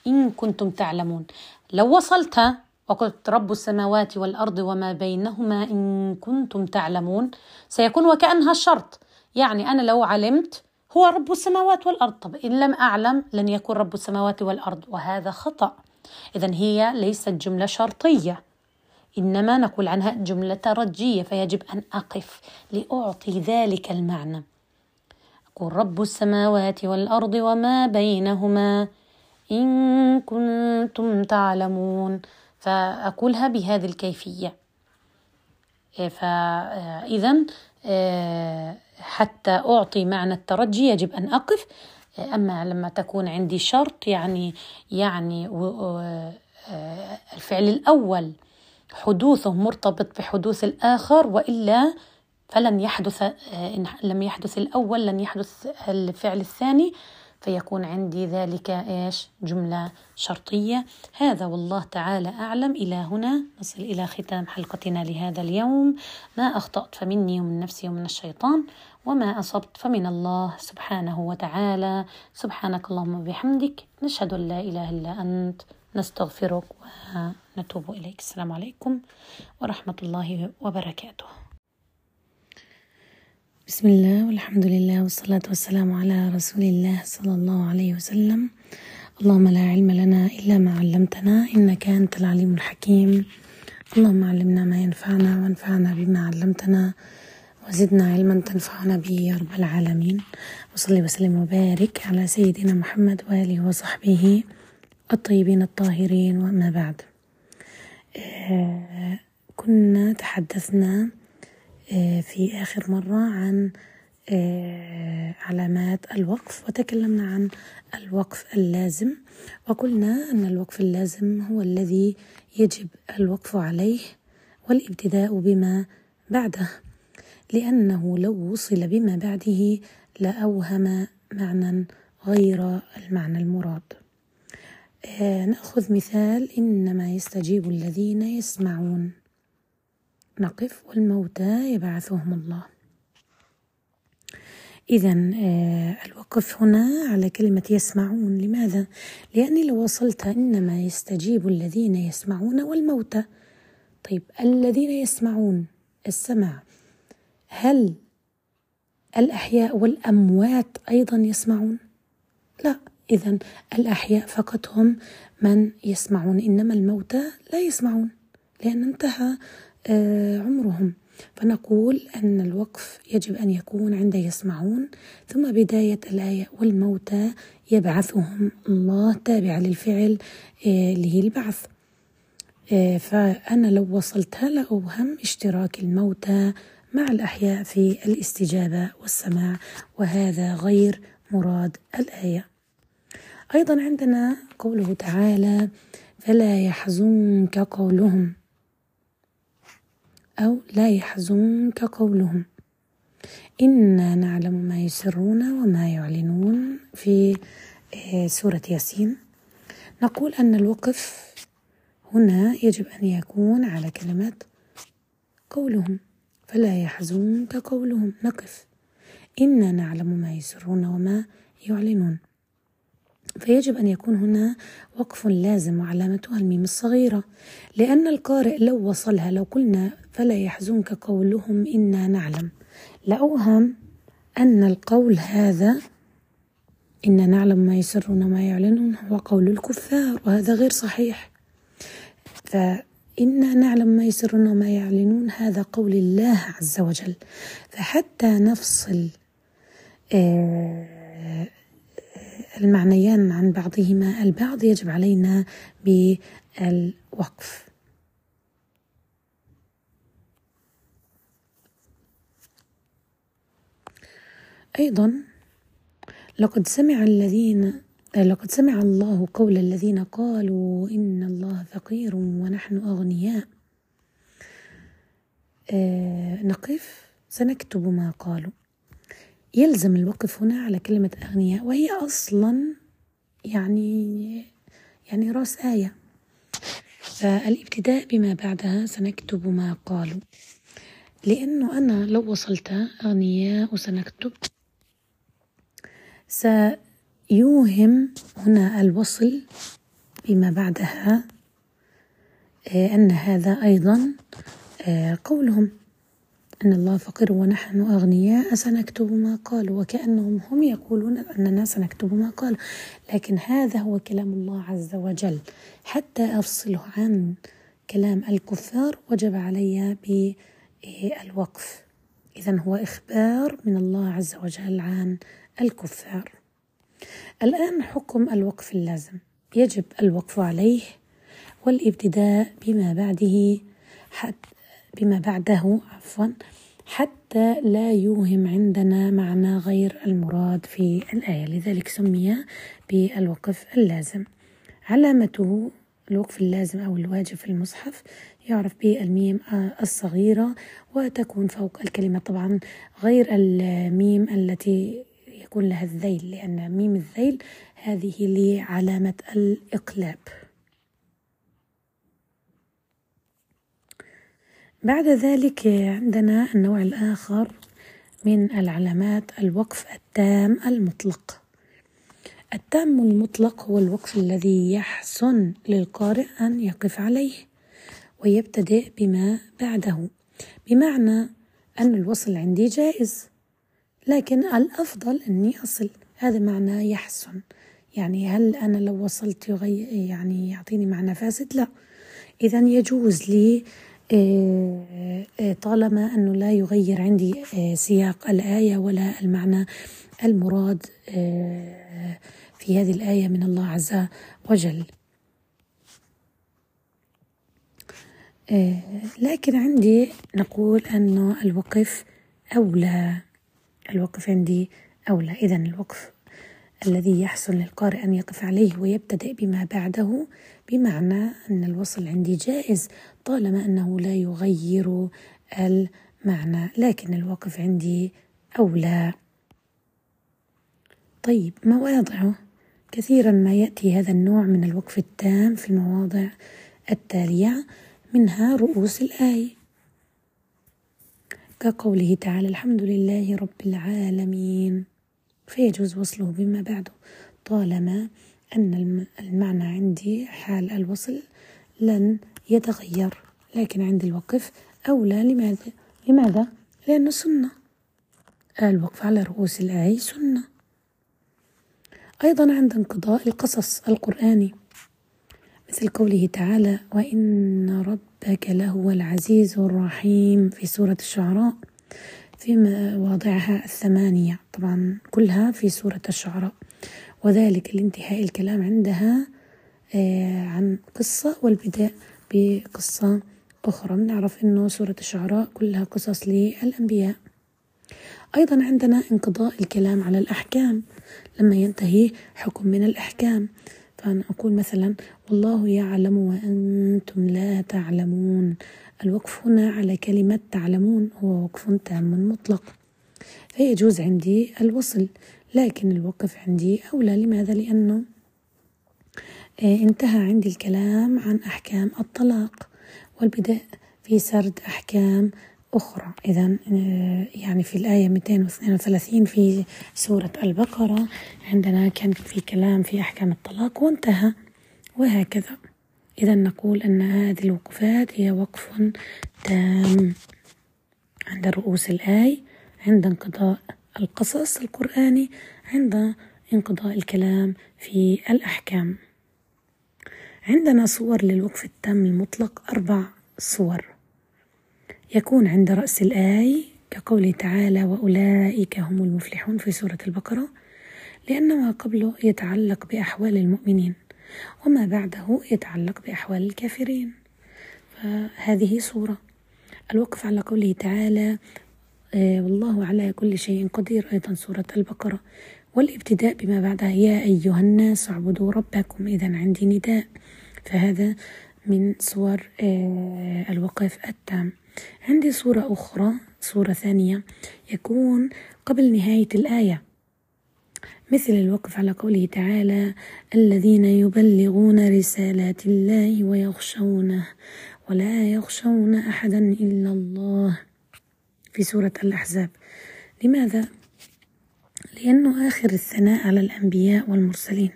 إن كنتم تعلمون. لو وصلت وقلت رب السماوات والأرض وما بينهما إن كنتم تعلمون سيكون وكأنها شرط يعني أنا لو علمت هو رب السماوات والأرض. طب إن لم أعلم لن يكون رب السماوات والأرض وهذا خطأ. اذا هي ليست جملة شرطية. إنما نقول عنها جملة ترجية فيجب أن أقف لأعطي ذلك المعنى. أقول رب السماوات والأرض وما بينهما إن كنتم تعلمون. فأقولها بهذه الكيفية. فإذا حتى أعطي معنى الترجي يجب أن أقف. أما لما تكون عندي شرط يعني يعني الفعل الأول حدوثه مرتبط بحدوث الآخر وإلا فلن يحدث إن لم يحدث الأول لن يحدث الفعل الثاني. فيكون عندي ذلك إيش؟ جملة شرطية. هذا والله تعالى أعلم. إلى هنا نصل إلى ختام حلقتنا لهذا اليوم. ما أخطأت فمني ومن نفسي ومن الشيطان وما أصبت فمن الله سبحانه وتعالى. سبحانك اللهم وبحمدك. نشهد أن لا إله إلا أنت. نستغفرك ونتوب إليك. السلام عليكم ورحمة الله وبركاته. بسم الله والحمد لله والصلاة والسلام على رسول الله صلى الله عليه وسلم. اللهم لا علم لنا إلا ما علمتنا إنك أنت العليم الحكيم. اللهم علمنا ما ينفعنا وانفعنا بما علمتنا وزدنا علما تنفعنا به يا رب العالمين. وصلي وسلم وبارك على سيدنا محمد وآله وصحبه الطيبين الطاهرين وما بعد. آه كنا تحدثنا في آخر مرة عن آه علامات الوقف وتكلمنا عن الوقف اللازم. وقلنا أن الوقف اللازم هو الذي يجب الوقف عليه والابتداء بما بعده لأنه لو وصل بما بعده لأوهم معنى غير المعنى المراد. آه نأخذ مثال إنما يستجيب الذين يسمعون. نقف والموتى يبعثهم الله إذا آه الوقف هنا على كلمة يسمعون لماذا؟ لأني لو وصلت إنما يستجيب الذين يسمعون والموتى طيب الذين يسمعون السمع هل الأحياء والأموات أيضا يسمعون؟ لا إذا الأحياء فقط هم من يسمعون إنما الموتى لا يسمعون لأن انتهى عمرهم. فنقول أن الوقف يجب أن يكون عند يسمعون ثم بداية الآية والموتى يبعثهم الله تابع للفعل اللي هي البعث. فأنا لو وصلتها لأوهم اشتراك الموتى مع الأحياء في الاستجابة والسماع وهذا غير مراد الآية. أيضا عندنا قوله تعالى فلا يحزنك قولهم أو لا يحزنك قولهم. إنا نعلم ما يسرون وما يعلنون في سورة ياسين. نقول أن الوقف هنا يجب أن يكون على كلمة قولهم فلا يحزنك قولهم. نقف. إنا نعلم ما يسرون وما يعلنون. فيجب أن يكون هنا وقف لازم وعلامتها الميم الصغيرة لأن القارئ لو وصلها لو قلنا فلا يحزنك قولهم إنا نعلم. لأوهم أن القول هذا إنا نعلم ما يسرون وما يعلنون هو قول الكفار وهذا غير صحيح. فإنا نعلم ما يسرون وما يعلنون هذا قول الله عز وجل. فحتى نفصل آه المعنيان عن بعضهما. البعض يجب علينا بالوقف. أيضا لقد سمع الذين لقد سمع الله قول الذين قالوا إن الله فقير ونحن أغنياء. آه نقف. سنكتب ما قالوا. يلزم الوقف هنا على كلمة أغنياء وهي أصلا يعني يعني رأس آية فالابتداء بما بعدها سنكتب ما قالوا. لأنه أنا لو وصلت أغنياء وسنكتب سيوهم هنا الوصل بما بعدها أن هذا أيضا قولهم. أن الله فقير ونحن أغنياء. سنكتب ما قالوا وكأنهم هم يقولون أننا سنكتب ما قالوا لكن هذا هو كلام الله عز وجل. حتى أفصله عن كلام الكفار وجب علي بالوقف إذا هو إخبار من الله عز وجل عن الكفار. الآن حكم الوقف اللازم. يجب الوقف عليه والابتداء بما بعده حتى بما بعده عفوا حتى لا يوهم عندنا معنى غير المراد في الآية. لذلك سمي بالوقف اللازم. علامته الوقف اللازم أو الواجب في المصحف يعرف بالميم الصغيرة وتكون فوق الكلمة. طبعا غير الميم التي يكون لها الذيل لأن ميم الذيل هذه لعلامة الإقلاب. بعد ذلك عندنا النوع الآخر من العلامات الوقف التام المطلق. التام المطلق هو الوقف الذي يحسن للقارئ أن يقف عليه ويبتدئ بما بعده بمعنى أن الوصل عندي جائز لكن الأفضل أني أصل. هذا معنى يحسن. يعني هل أنا لو وصلت يغير يعني يعطيني معنى فاسد؟ لا. إذا يجوز لي طالما أنه لا يغير عندي آه، سياق الآية ولا المعنى المراد في هذه الآية من الله عز وجل. لكن عندي نقول أن الوقف أولى الوقف عندي أولى. إذا الوقف الذي يحسن للقارئ أن يقف عليه ويبتدئ بما بعده بمعنى أن الوصل عندي جائز طالما أنه لا يغير المعنى لكن الوقف عندي أولى. طيب مواضعه كثيرا ما يأتي هذا النوع من الوقف التام في المواضع التالية منها رؤوس الآية كقوله تعالى الحمد لله رب العالمين. فيجوز وصله بما بعده طالما أن المعنى عندي حال الوصل لن يتغير لكن عند الوقف أولى لماذا؟ لماذا؟ لأنه سنة. الوقف على رؤوس الآية سنة. أيضا عند انقضاء القصص القرآني مثل قوله تعالى وإن ربك لهو العزيز الرحيم في سورة الشعراء. في مواضعها الثمانية. طبعا كلها في سورة الشعراء. وذلك لانتهاء الكلام عندها آه، عن قصة والبداء بقصة أخرى. بنعرف أنه سورة الشعراء كلها قصص للأنبياء. أيضا عندنا انقضاء الكلام على الأحكام. لما ينتهي حكم من الأحكام. فأنا أقول مثلا والله يعلم وأنتم لا تعلمون. الوقف هنا على كلمة تعلمون هو وقف تام مطلق. فيجوز عندي الوصل لكن الوقف عندي أولى. لماذا؟ لأنه آه، انتهى عندي الكلام عن أحكام الطلاق والبدء في سرد أحكام أخرى. إذا آه، يعني في الآية 232 في سورة البقرة عندنا كان في كلام في أحكام الطلاق وانتهى. وهكذا. إذا نقول أن هذه الوقفات هي وقف تام عند رؤوس الآي عند انقضاء القصص القرآني عند انقضاء الكلام في الأحكام. عندنا صور للوقف التام المطلق أربع صور. يكون عند رأس الآي كقوله تعالى وأولئك هم المفلحون في سورة البقرة لأن ما قبله يتعلق بأحوال المؤمنين. وما بعده يتعلق بأحوال الكافرين. فهذه صورة. الوقف على قوله تعالى آه، والله على كل شيء قدير. أيضا سورة البقرة. والابتداء بما بعدها يا أيها الناس اعبدوا ربكم إذا عندي نداء. فهذا من صور آه، الوقف التام. عندي صورة أخرى صورة ثانية يكون قبل نهاية الآية. مثل الوقف على قوله تعالى الذين يبلغون رسالات الله ويخشونه ولا يخشون أحدا إلا الله. في سورة الأحزاب. لماذا؟ لأنه آخر الثناء على الأنبياء والمرسلين.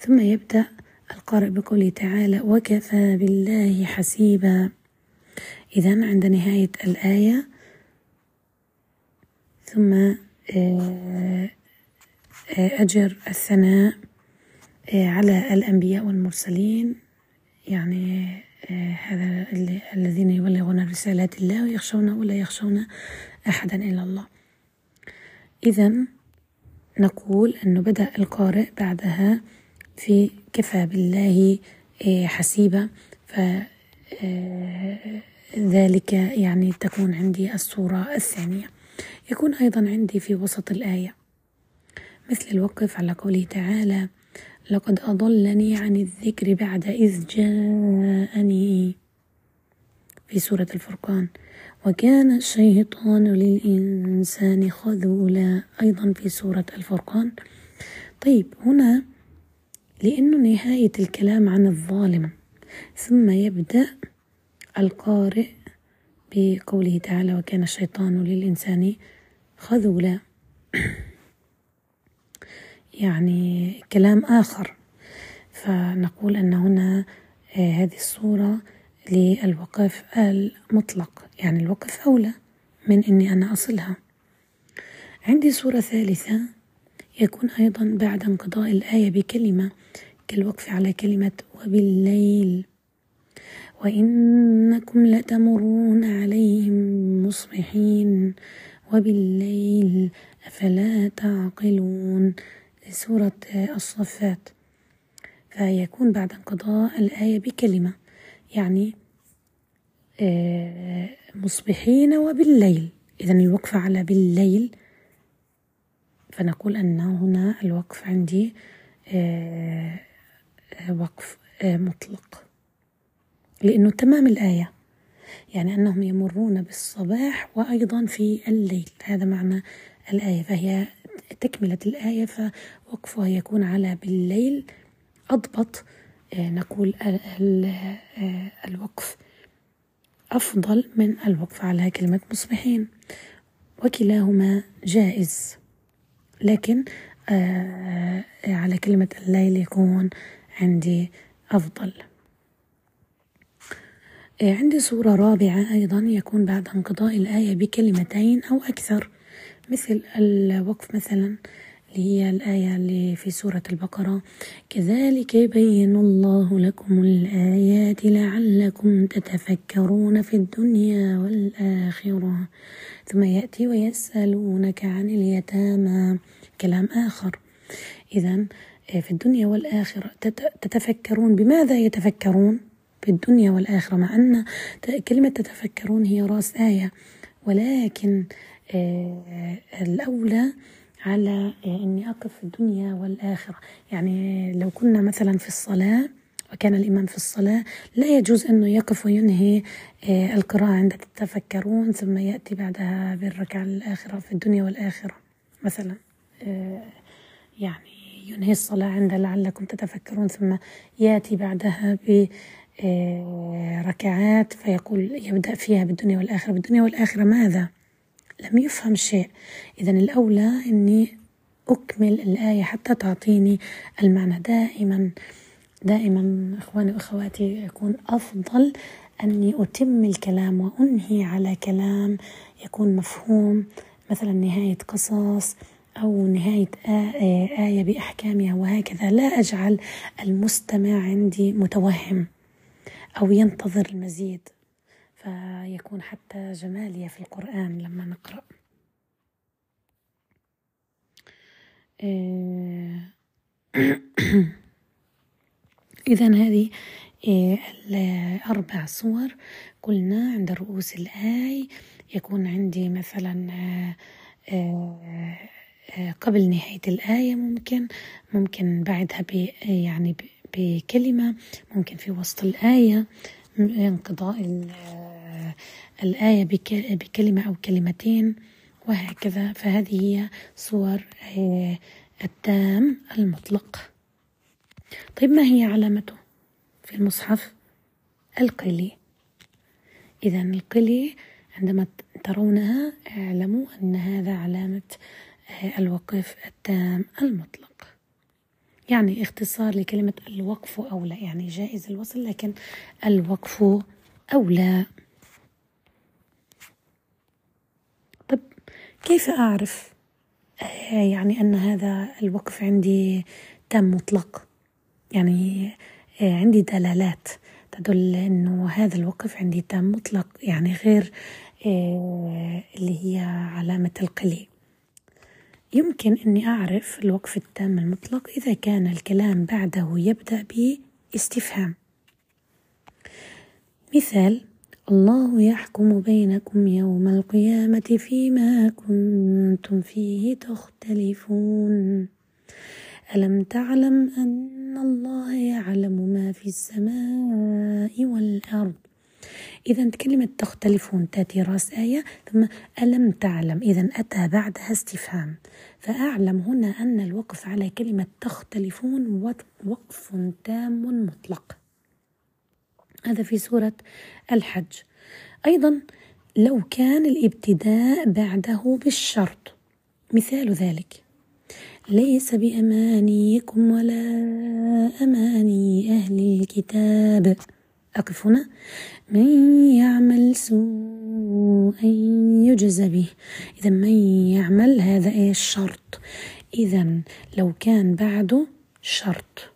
ثم يبدأ القارئ بقوله تعالى وكفى بالله حسيبا. إذا عند نهاية الآية ثم آه، أجر الثناء آه، على الأنبياء والمرسلين. يعني هذا الذين يبلغون رسالات الله ويخشون ولا يخشون أحدا إلا الله. إذا نقول أنه بدأ القارئ بعدها في كفى بالله حسيبا. ف ذلك يعني تكون عندي الصورة الثانية. يكون أيضا عندي في وسط الآية. مثل الوقف على قوله تعالى لقد أضلني عن الذكر بعد إذ جاءني. في سورة الفرقان وكان الشيطان للإنسان خذولا. أيضا في سورة الفرقان. طيب هنا لأنه نهاية الكلام عن الظالم ثم يبدأ القارئ بقوله تعالى وكان الشيطان للإنسان خذولا. يعني كلام آخر. فنقول أن هنا آه، هذه الصورة للوقف المطلق. يعني الوقف أولى من أني أنا أصلها. عندي صورة ثالثة يكون أيضا بعد انقضاء الآية بكلمة كالوقف على كلمة وبالليل. وإنكم لتمرون عليهم مصبحين وبالليل أفلا تعقلون. سورة الصفات فيكون بعد انقضاء الآية بكلمة يعني آه، مصبحين وبالليل. إذا الوقف على بالليل فنقول أن هنا الوقف عندي آه، وقف آه، مطلق. لأنه تمام الآية يعني أنهم يمرون بالصباح وأيضا في الليل. هذا معنى الآية فهي تكملة الآية فوقفها يكون على بالليل. أضبط آه، نقول آه، الوقف. أفضل من الوقف على كلمة مصبحين. وكلاهما جائز. لكن آه، على كلمة الليل يكون عندي أفضل. عندي صورة رابعة أيضا يكون بعد انقضاء الآية بكلمتين أو أكثر. مثل الوقف مثلا اللي هي الآية اللي في سورة البقرة. كذلك يبين الله لكم الآيات لعلكم تتفكرون في الدنيا والآخرة. ثم يأتي ويسألونك عن اليتامى. كلام آخر. إذا آه، في الدنيا والآخرة تتفكرون بماذا يتفكرون؟ في الدنيا والآخرة مع أن كلمة تتفكرون هي رأس آية. ولكن آه، الأولى على إني أقف في الدنيا والآخرة. يعني لو كنا مثلا في الصلاة وكان الإمام في الصلاة لا يجوز أنه يقف وينهي آه، القراءة عند تتفكرون ثم يأتي بعدها بالركعة الآخرة في الدنيا والآخرة مثلا. آه، يعني ينهي الصلاة عند لعلكم تتفكرون ثم يأتي بعدها ب ركعات فيقول يبدأ فيها بالدنيا والآخرة. بالدنيا والآخرة ماذا؟ لم يفهم شيء. إذا الأولى أني أكمل الآية حتى تعطيني المعنى. دائما دائما إخواني وأخواتي يكون أفضل أني أتم الكلام وأنهي على كلام يكون مفهوم مثلا نهاية قصص أو نهاية آية بأحكامها. وهكذا لا أجعل المستمع عندي متوهم أو ينتظر المزيد. فيكون حتى جمالية في القرآن لما نقرأ. آه، إذا هذه آه، الأربع صور قلنا عند رؤوس الآي. يكون عندي مثلا آه، قبل نهاية الآية ممكن ممكن بعدها يعني بكلمة ممكن في وسط الآية انقضاء الآية بكلمة أو كلمتين وهكذا. فهذه هي صور آه، التام المطلق. طيب ما هي علامته في المصحف؟ القلي. إذا القلي عندما ترونها اعلموا أن هذا علامة آه، الوقف التام المطلق. يعني اختصار لكلمة الوقف أولى يعني جائز الوصل لكن الوقف أولى طب كيف أعرف آه، يعني أن هذا الوقف عندي تام مطلق؟ يعني آه، عندي دلالات تدل أنه هذا الوقف عندي تام مطلق يعني غير آه، اللي هي علامة القلي يمكن أني أعرف الوقف التام المطلق إذا كان الكلام بعده يبدأ باستفهام. مثال الله يحكم بينكم يوم القيامة فيما كنتم فيه تختلفون. ألم تعلم أن الله يعلم ما في السماء والأرض؟ إذا كلمة تختلفون تأتي رأس آية ثم ألم تعلم؟ إذا أتى بعدها استفهام. فأعلم هنا أن الوقف على كلمة تختلفون وقف تام مطلق. هذا في سورة الحج. أيضا لو كان الابتداء بعده بالشرط مثال ذلك ليس بأمانيكم ولا أماني أهل الكتاب. أقف هنا. من يعمل سوءا يجز به. إذا من يعمل هذا إيه الشرط إذا لو كان بعده شرط.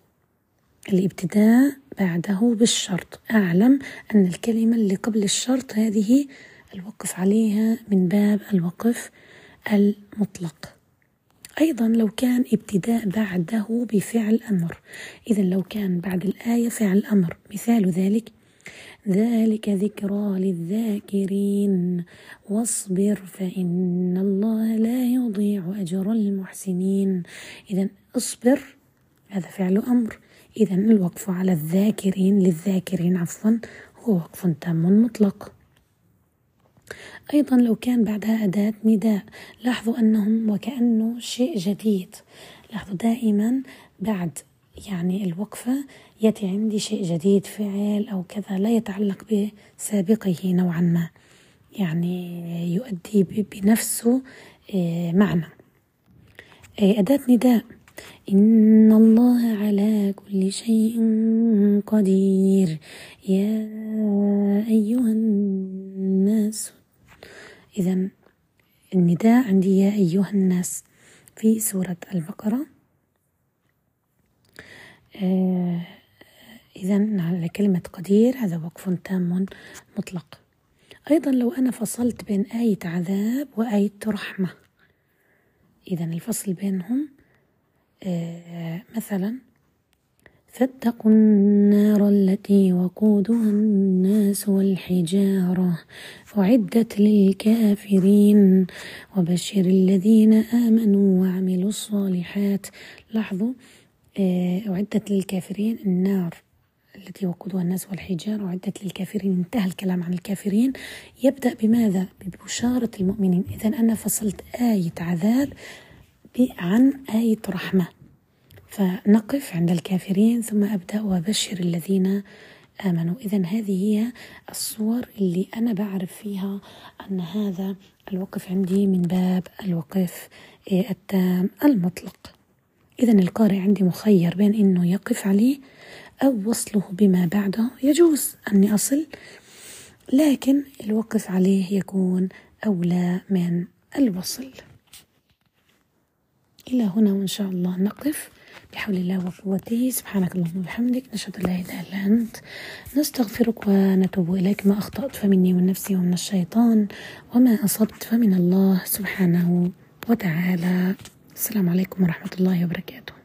الإبتداء بعده بالشرط. أعلم أن الكلمة اللي قبل الشرط هذه الوقف عليها من باب الوقف المطلق. أيضا لو كان ابتداء بعده بفعل أمر. إذا لو كان بعد الآية فعل أمر. مثال ذلك ذلك ذكرى للذاكرين. واصبر فإن الله لا يضيع أجر المحسنين. إذا اصبر هذا فعل أمر. إذا الوقف على الذاكرين للذاكرين عفوا هو وقف تام مطلق. أيضا لو كان بعدها أداة نداء لاحظوا أنهم وكأنه شيء جديد. لاحظوا دائما بعد يعني الوقفة يأتي عندي شيء جديد فعل أو كذا لا يتعلق بسابقه نوعا ما. يعني يؤدي بنفسه آه، معنى. آه، أداة نداء. إن الله على كل شيء قدير. يا أيها الناس إذا النداء عندي يا أيها الناس. في سورة البقرة. آه إذا على كلمة قدير هذا وقف تام مطلق. أيضا لو أنا فصلت بين آية عذاب وآية رحمة. إذا الفصل بينهم مثلا فاتقوا النار التي وقودها الناس والحجارة أعدت للكافرين. وبشر الذين آمنوا وعملوا الصالحات. لاحظوا آه، أعدت للكافرين النار التي وقودها الناس والحجار أعدت للكافرين انتهى الكلام عن الكافرين. يبدأ بماذا؟ ببشارة المؤمنين. إذا أنا فصلت آية عذاب عن آية رحمة. فنقف عند الكافرين ثم أبدأ وأبشر الذين آمنوا. إذا هذه هي الصور اللي أنا بعرف فيها أن هذا الوقف عندي من باب الوقف التام المطلق. إذا القارئ عندي مخير بين إنه يقف عليه أو وصله بما بعده. يجوز أني أصل لكن الوقف عليه يكون أولى من الوصل. إلى هنا وإن شاء الله نقف بحول الله وقوته. سبحانك اللهم وبحمدك نشهد أن لا إله إلا أنت نستغفرك ونتوب إليك. ما أخطأت فمني ومن نفسي ومن الشيطان وما أصبت فمن الله سبحانه وتعالى. السلام عليكم ورحمة الله وبركاته.